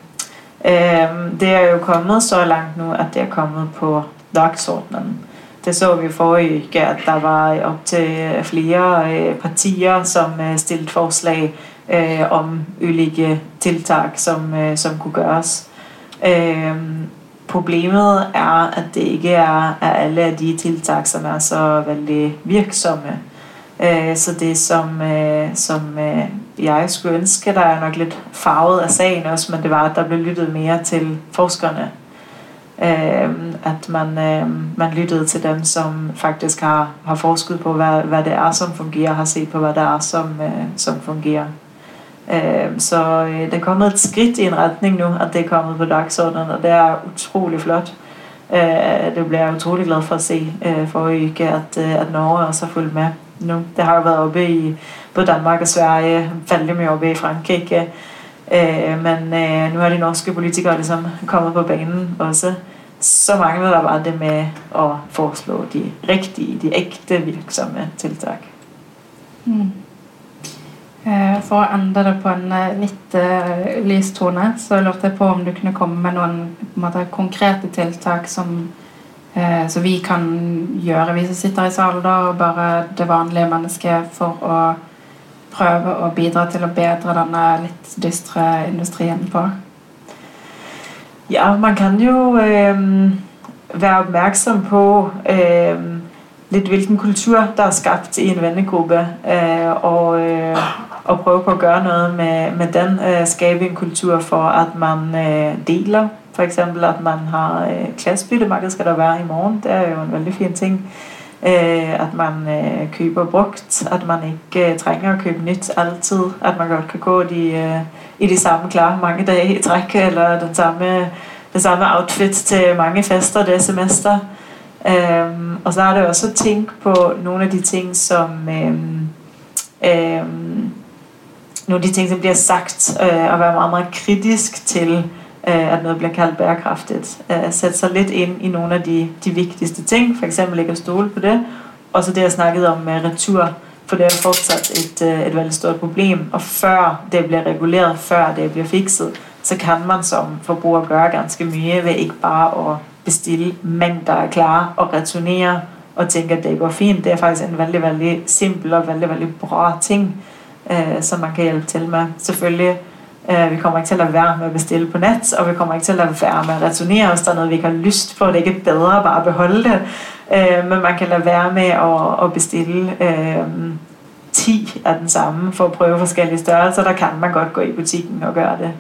Ehm, det er jo kommet så langt nu, at det er kommet på dagsordenen. Det så vi forrige uke, at der var op til flere øh, partier, som øh, stillede forslag øh, om ølige tiltag, som, øh, som kunne gøres. Øh, problemet er, at det ikke er, er alle af de tiltag, som er så veldig virksomme. Øh, så det som, øh, som øh, jeg skulle ønske, der er nok lidt farvet af sagen også, men det var, at der blev lyttet mere til forskerne. Øh, at man, øh, man lyttede til dem, som faktisk har, har forsket på, hvad, hvad det er, som fungerer, har set på, hvad det er, som, øh, som fungerer. Øhm, så øh, det er kommet et skridt i en retning nu, at det er kommet på dagsordenen, og det er utrolig flot. Øh, det bliver jeg utrolig glad for at se øh, for ikke, at, øh, at Norge også har fulgt med nu. Det har jo været oppe i både Danmark og Sverige, veldig mye oppe i Frankrike, men nu er de norske politikere ligesom kommet på banen også. Så mangler der bare det med at foreslå de rigtige, de ægte virksomme tiltag. Mm. Eh, for å endre det på en eh, litt uh, lys tone, så lurte jeg på om du kunne komme med noen måte, konkrete tiltak som, uh, som, vi kan gjøre, vi som sitter i salen, da, og bare det vanlige mennesket, for å prøve å bidra til å bedre denne litt dystre industrien på? Ja, man kan jo øh, være oppmerksom på øh, litt hvilken kultur der er skapt i en vennegruppe. Øh, og at prøve på at gøre noget med, med den, øh, skabe en kultur for, at man øh, deler. For eksempel, at man har øh, klassebyttemarked, skal der være i morgen. Det er jo en veldig fin ting. Øh, at man øh, køber brugt, at man ikke øh, trænger at købe nyt altid, at man godt kan gå de, øh, i de samme klare mange dage i træk, eller den samme, det samme outfit til mange fester det semester. Øh, og så er det også at tænke på nogle af de ting, som øh, øh, nogle af de ting, som bliver sagt, øh, og være meget, meget kritisk til, øh, at noget bliver kaldt bærekraftigt. Øh, sætte sig lidt ind i nogle af de, de vigtigste ting, for eksempel ikke at stole på det, og så det, jeg snakkede om med retur, for det er fortsat et, øh, et veldig stort problem, og før det bliver reguleret, før det bliver fikset, så kan man som forbruger gøre ganske mye ved ikke bare at bestille mængder af klare og returnere og tænke, at det går fint. Det er faktisk en veldig, veldig simpel og veldig, veldig bra ting øh, som man kan hjælpe til med. Selvfølgelig, øh, vi kommer ikke til at være med at bestille på net, og vi kommer ikke til at være med at returnere, hvis der er noget, vi ikke har lyst på. Det er ikke bedre bare at beholde det, øh, men man kan lade være med at, at bestille øh, 10 af den samme for at prøve forskellige størrelser. Der kan man godt gå i butikken og gøre det.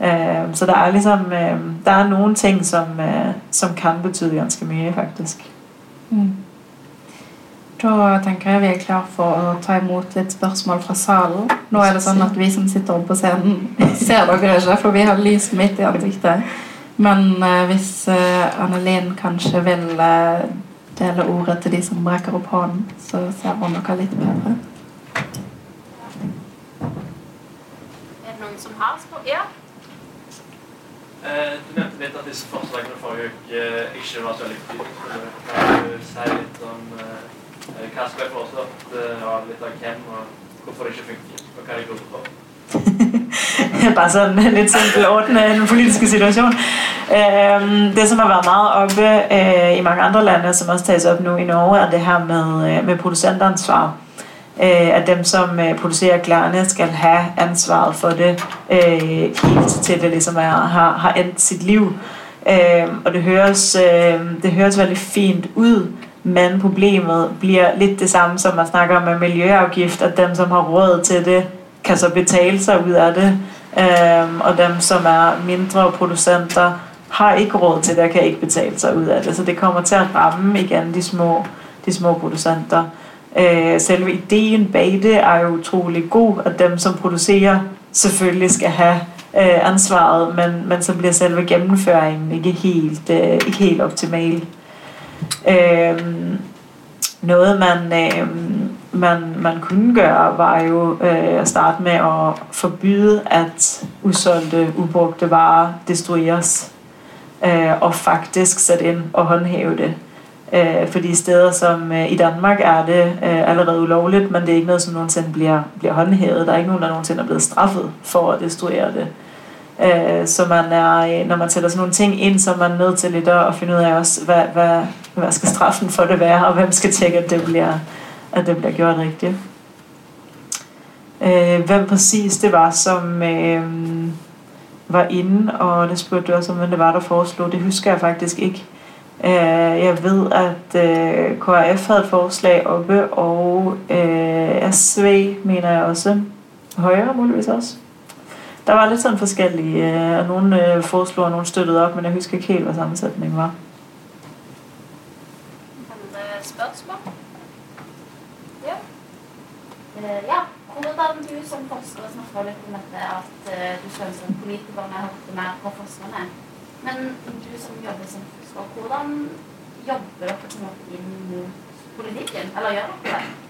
Øh, så der er ligesom, øh, der er nogle ting, som, øh, som kan betyde ganske mere faktisk. Mm. Da tenker jeg vi er klar for å ta imot litt spørsmål fra salen. Nå er det sånn at vi som sitter oppe på scenen, (laughs) ser dere ikke, for vi har lys midt i ansiktet. Men uh, hvis uh, Annelin kanskje vil uh, dele ordet til de som brekker opp hånden, så ser hun dere litt bedre. Er det noen som har spørsmål? Ja? Du nevnte litt at disse forslagene forrige uke ikke var så viktige. Kan du si litt om Eh, hva som ble foreslått eh, av litt av hvem, og hvorfor det ikke funker, og hva de går på? (laughs) Bare sådan eh, lidt simpelt ordne den politiske situation. Ehm, det, som har været meget oppe i mange andre lande, som også tages op nu i Norge, er det her med, med producentansvar. At dem, som producerer klærne, skal have ansvaret for det helt til det ligesom er, har, har endt sit liv. Ehm, og det høres, det høres veldig fint ud, men problemet bliver lidt det samme, som man snakker om med miljøafgift, at dem, som har råd til det, kan så betale sig ud af det. Øhm, og dem, som er mindre producenter, har ikke råd til det, og kan ikke betale sig ud af det. Så det kommer til at ramme igen de små, de små producenter. Øh, selve ideen bag det er jo utrolig god, at dem, som producerer, selvfølgelig skal have øh, ansvaret, men, men så bliver selve gennemføringen ikke helt, øh, ikke helt optimal. Øh, noget man, øh, man, man kunne gøre var jo øh, at starte med at forbyde, at usolgte, ubrugte varer destrueres, øh, og faktisk sætte ind og håndhæve det. Øh, fordi steder som øh, i Danmark er det øh, allerede ulovligt, men det er ikke noget, som nogensinde bliver, bliver håndhævet. Der er ikke nogen, der nogensinde er blevet straffet for at destruere det. Øh, så man er, øh, når man sætter sådan nogle ting ind, så er man nødt til lidt at finde ud af også, hvad, hvad, hvad skal straffen for det være, og hvem skal tjekke, at det bliver, at det bliver gjort rigtigt. Øh, hvem præcis det var, som øh, var inde, og det spurgte du også om, hvem det var, der foreslog. Det husker jeg faktisk ikke. Øh, jeg ved, at øh, KRF havde et forslag oppe, og øh, SV mener jeg også. højre muligvis også. Der var lidt sådan forskellige, øh, og nogle øh, foreslog, og nogle støttede op, men jeg husker ikke helt, hvad sammensætningen var. Spørgsmål? Ja. Eh, Ja, hvordan du som forsker snakker litt om dette at du selv som politikerne hørt mer på forskerne. Men du som jobber som forsker, hvordan jobber dere på en måte inn mot politikken? Eller gjør dere det?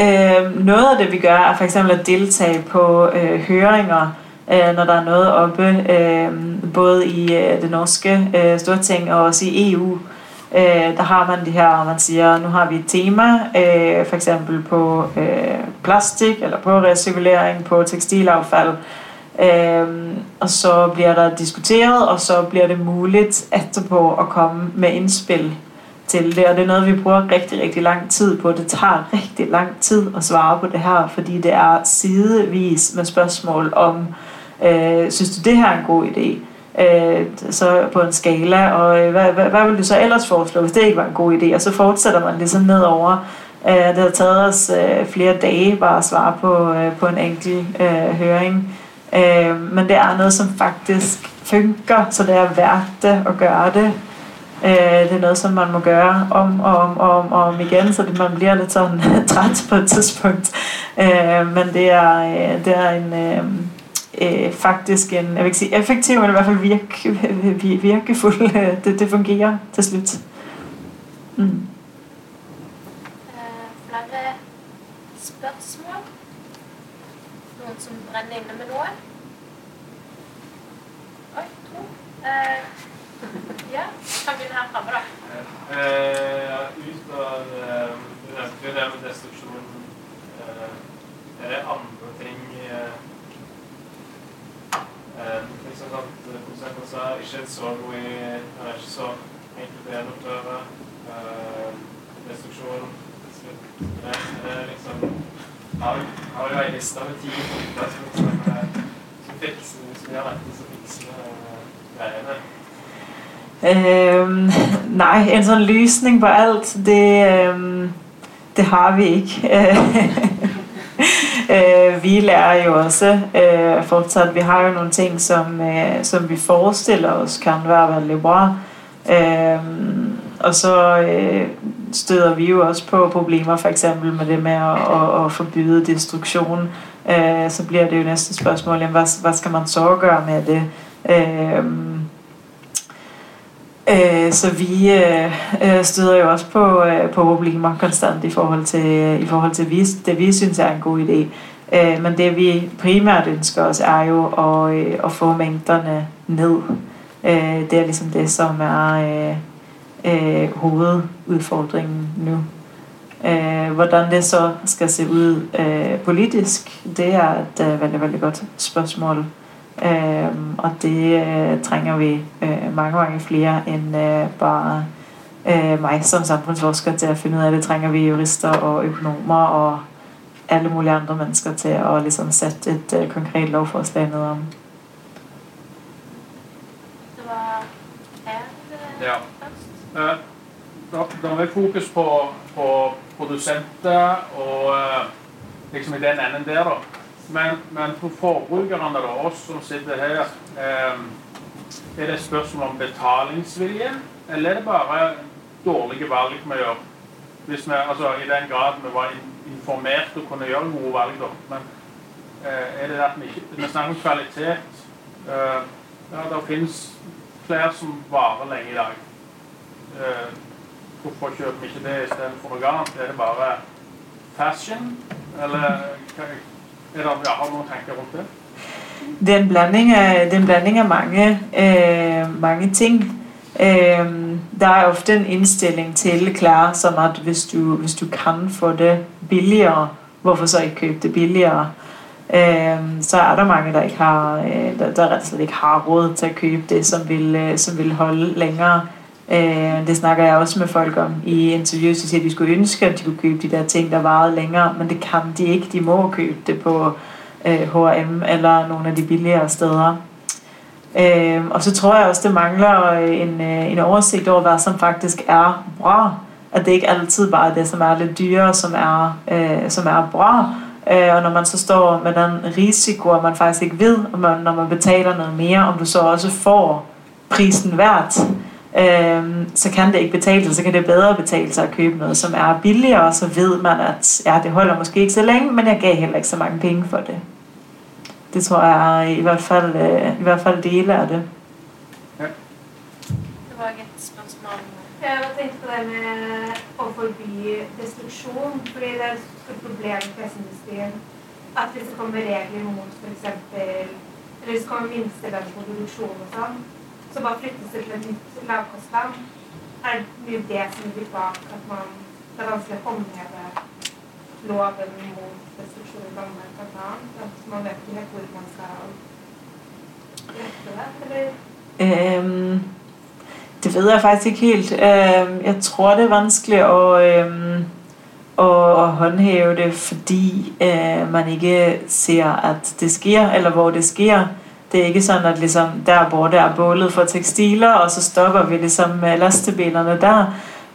Øh, noget af det, vi gør, er for eksempel at deltage på øh, høringer, øh, når der er noget oppe, øh, både i øh, det norske øh, storting og også i EU. Øh, der har man det her, man siger, nu har vi et tema, øh, for eksempel på øh, plastik, eller på recirkulering, på tekstilaffald. Øh, og så bliver der diskuteret, og så bliver det muligt (laughs) efterpå at komme med indspil til det, og det er noget, vi bruger rigtig, rigtig lang tid på. Det tager rigtig lang tid at svare på det her, fordi det er sidevis med spørgsmål om, øh, synes du det her er en god idé? Øh, så på en skala, og øh, hvad, hvad, hvad vil du så ellers foreslå, hvis det ikke var en god idé? Og så fortsætter man ligesom nedover. Øh, det har taget os øh, flere dage bare at svare på, øh, på en enkelt øh, høring. Øh, men det er noget, som faktisk funker, så det er værd det at gøre det. Øh, det er noget, som man må gøre om og om og om, og om igen, så det, man bliver lidt sådan (laughs) træt på et tidspunkt. Øh, men det er, øh, det er en, øh, øh, faktisk en, jeg vil ikke sige effektiv, men i hvert fald virke, (laughs) virkefuld. (laughs) Det, det fungerer til slut. Mm. Eh, Flere spørsmål? Noen som brenner med noe? Oi, to. Eh, Ja, kan här framme, då? Eh, ut av eh, Du nevnte jo det med destruktion. Eh, är det andra ting eh, eh, liksom sånn konsekvenser? sa ikke er så god i Han er ikke så enkelt å gjennomføre. Eh, destruksjon det, er det liksom Har har jo ei liste med ti punkter som, som, eh, som fikser Hvis vi gjør dette, så fikser vi. Øhm, (laughs) nej, en sådan løsning på alt, det, øhm, det har vi ikke. (laughs) øh, vi lærer jo også øh, fortsat, vi har jo nogle ting, som, øh, som vi forestiller os kan være veldig bra. Øh, og så øh, støder vi jo også på problemer, for eksempel med det med at, at, at forbyde destruktion. Øh, så bliver det jo næste spørgsmål, jamen, hvad, hvad skal man så gøre med det? Øh, Øh, så vi øh, øh, støder jo også på, øh, på problemer konstant i forhold til, i forhold til vi, det, vi synes er en god idé. Øh, men det vi primært ønsker os er jo at, øh, at få mængderne ned. Øh, det er ligesom det, som er øh, øh, hovedudfordringen nu. Øh, hvordan det så skal se ud øh, politisk, det er et øh, veldig, veldig godt spørgsmål. Øhm, og det øh, trænger vi øh, mange, mange flere end øh, bare øh, mig som samfundsforsker til at finde ud af. Det trænger vi jurister og økonomer og alle mulige andre mennesker til at ligesom sætte et øh, konkret lovforslag ned om. Det var Ja. Eh, Da, da har vi fokus på, på produsenter og eh, liksom i den enden der, da. Men, men for forbrukerne, og oss som sitter her, eh, er det et spørsmål om betalingsvilje, eller er det bare dårlige valg vi gjør? Hvis vi, altså I den grad vi var in- informert og kunne gjøre gode valg, da. Men eh, er det at vi ikke Vi snakker om kvalitet. Eh, ja, det finnes klær som varer lenge i dag. Eh, hvorfor kjøper vi ikke det istedenfor noe annet? Er det bare fashion? Eller eller om jeg har nogle tanker rundt det? Det er en blanding af, det er en blanding af mange, øh, mange ting. Øh, der er ofte en indstilling til klar, som at hvis du, hvis du kan få det billigere, hvorfor så ikke købe det billigere? Øh, så er der mange, der ikke har, øh, der, der rett ikke har råd til at købe det, som vil, øh, som vil holde længere. Øh, det snakker jeg også med folk om i interviews, de siger, at de skulle ønske, at de kunne købe de der ting, der varede længere, men det kan de ikke. De må købe det på øh, H&M eller nogle af de billigere steder. Øh, og så tror jeg også, det mangler øh, en, øh, en oversigt over, hvad som faktisk er bra. At det ikke altid bare er det, som er lidt dyrere, som er, øh, som er bra. Øh, og når man så står med den risiko, at man faktisk ikke ved, om man, når man betaler noget mere, om du så også får prisen værd, øh, så kan det ikke betale sig, så kan det bedre betale sig at købe noget, som er billigere, og så ved man, at ja, det holder måske ikke så længe, men jeg gav heller ikke så mange penge for det. Det tror jeg i hvert fald, øh, i hvert fald dele af det. Det var et spørsmål. Jeg har tenkt på det med å forby destruksjon, fordi det er et stort problem i klesindustrien. At hvis det kommer regler mot f.eks. Eller hvis det kommer minstelønn på produksjon og sånn, så bare flyttes det til et nytt lavkostland. Er det mye det som ligger bak at man Det er vanskelig å håndheve loven mot destruksjon i Danmark, blant annet. At man vet ikke helt hvor man skal rette det, eller? Øhm, det ved jeg faktisk ikke helt. Øhm, jeg tror, det er vanskeligt at, øhm, at, at håndhæve det, fordi øh, man ikke ser, at det sker, eller hvor det sker. Det er ikke sådan, at ligesom, der hvor der er bålet for tekstiler, og så stopper vi ligesom med lastebilerne der.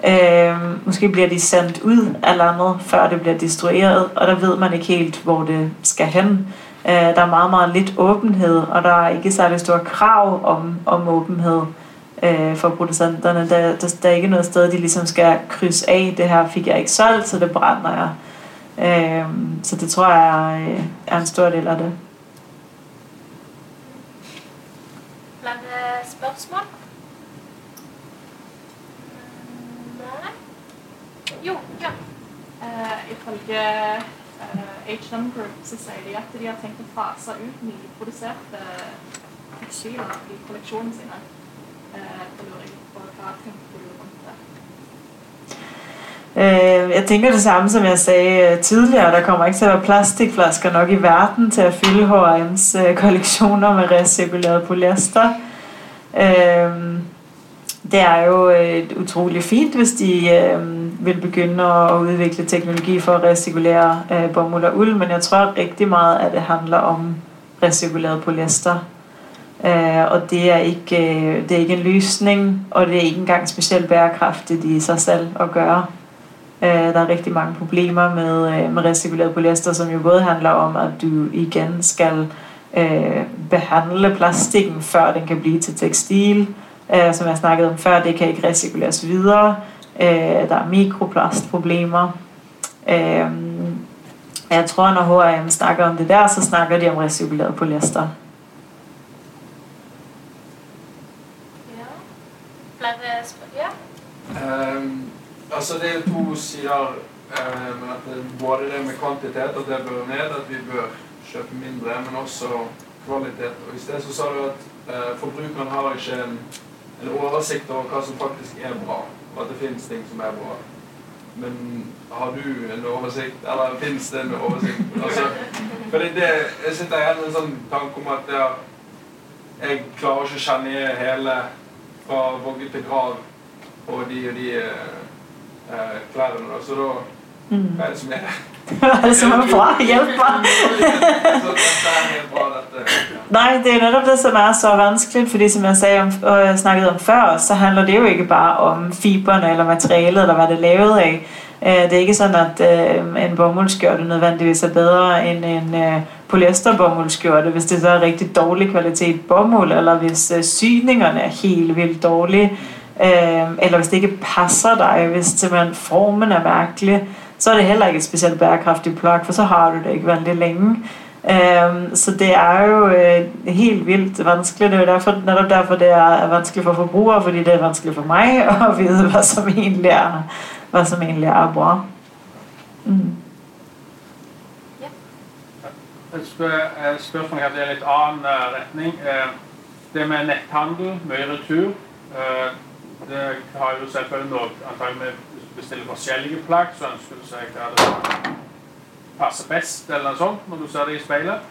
Øh, måske bliver de sendt ud af landet, før det bliver destrueret, og der ved man ikke helt, hvor det skal hen. Øh, der er meget, meget lidt åbenhed, og der er ikke særlig store krav om, om åbenhed øh, for producenterne. Der, der, der er ikke noget sted, de ligesom skal krydse af, det her fik jeg ikke solgt, så det brænder jeg. Øh, så det tror jeg er, er en stor del af det. Flere spørsmål? Nei? Jo, ja. Uh, ifølge uh, H&M Group så sier de at de har tenkt å fase ut nyproduserte tekstiler i kolleksjonen sine. Eh, uh, da lurer jeg på hva tenker du rundt det? Jeg tænker det samme, som jeg sagde tidligere. Der kommer ikke til at være plastikflasker nok i verden til at fylde H&M's kollektioner med recirkuleret polyester. Øh, det er jo øh, utrolig fint, hvis de øh, vil begynde at udvikle teknologi for at recirkulere øh, bomuld og uld, men jeg tror rigtig meget, at det handler om recirkuleret polyester. Øh, og det er, ikke, øh, det er ikke en løsning, og det er ikke engang specielt bærekraftigt i sig selv at gøre. Øh, der er rigtig mange problemer med, øh, med recirkuleret polyester, som jo både handler om, at du igen skal øh, behandle plastikken, før den kan blive til tekstil. Øh, som jeg snakkede om før, det kan ikke recirkuleres videre. Øh, der er mikroplastproblemer. Øh, jeg tror, når H&M snakker om det der, så snakker de om recirkuleret polyester. Ehm, altså det er to sider, eh, men at det, både det med kvantitet, at det bør ned, at vi bør kjøpe mindre, men også kvalitet. Og i sted så sa du at eh, forbrukeren har ikke en, en oversikt over hva som faktisk er bra, og at det finnes ting som er bra. Men har du en oversikt, eller finnes det en oversikt? Altså, fordi det, jeg sitter igjen med en sånn tanke om at ja, jeg klarer ikke å kjenne hele fra vogge til grav på de og de eh, eh, klærne. Så da Mm. hva er det som er det, som er bra? Hjælp mig! Så bra, Nej, det er netop det, som er så vanskeligt, fordi som jeg sagde om, og jeg snakkede om før, så handler det jo ikke bare om fiberne eller materialet, eller hvad det er lavet af. Øh, det er ikke sådan, at øh, en bomuldskjorte nødvendigvis er bedre end en øh, polyesterbomuldskjorte, hvis det så er rigtig dårlig kvalitet bomuld, eller hvis syningerne er helt vildt dårlige, eller hvis det ikke passer dig, hvis simpelthen formen er mærkelig, så er det heller ikke et specielt bærekraftigt plug, for så har du det ikke vældig længe. Øhm, så det er jo øh, helt vildt vanskeligt. Det er jo derfor, netop derfor, det er, vanskeligt for forbrugere, fordi det er vanskeligt for mig (laughs) at vide, hvad som egentlig er, hvad som egentlig er bra. Mm. Et spør, et spørsmål her, det er litt annen eh, retning. Eh, Det med netthandel, mye retur, eh, det har jo selvfølgelig noe Antagelig med bestiller forskjellige så ønsker du seg der det passer best, eller noe sånt, når du ser det i speilet.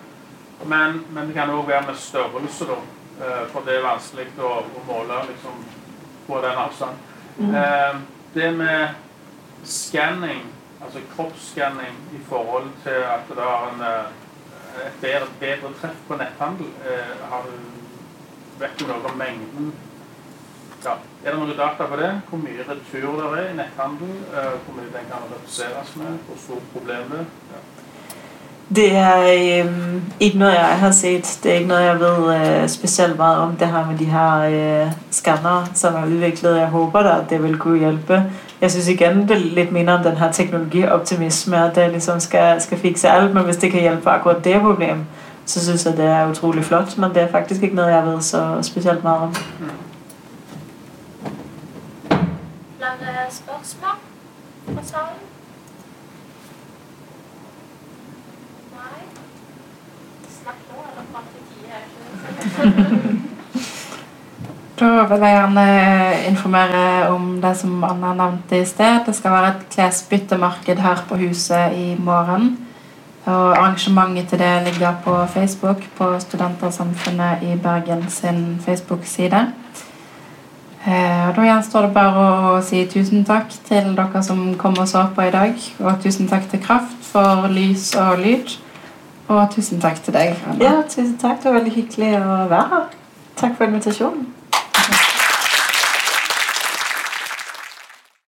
Men, men det kan òg være med størrelse, da. Eh, For det er vanskelig å, å måle liksom, på den avstanden. Eh, Det med skanning, altså kroppsskanning i forhold til at det har en, eh, et bedre, bedre treff på netthandel, har du, vet du noe om mengden? Ja. Er det noe data på det? Hvor mye retur det er i netthandel? Eh, Hvor mye den kan reduseres med? Hvor stort problem det er? Ja. Det er øhm, ikke noget, jeg har set. Det er ikke noget, jeg ved øh, specielt meget om. Det her med de her øh, scanner, som er udviklet. Jeg håber da, at det vil kunne hjælpe. Jeg synes igen, det er lidt minder om den her teknologioptimisme, at det ligesom skal, skal fikse alt, men hvis det kan hjælpe akkurat det problem, så synes jeg, det er utrolig flot, men det er faktisk ikke noget, jeg ved så specielt meget om noen spørsmål fra salen? Nei? Snakk nå, eller fram til tida er ikke (laughs) Da vil jeg gjerne eh, informere om det som Anna nevnte i sted. Det skal være et klesbyttemarked her på huset i morgen. Og arrangementet til det ligger på Facebook på Studentersamfunnet i Bergen sin Facebook-side. Eh, og Da gjenstår det bare å si tusen takk til dere som kom og så på i dag. Og tusen takk til Kraft for lys og lyd. Og tusen takk til deg, Anna. Ja, tusen takk. Det var veldig hyggelig å være her. Takk for invitasjonen.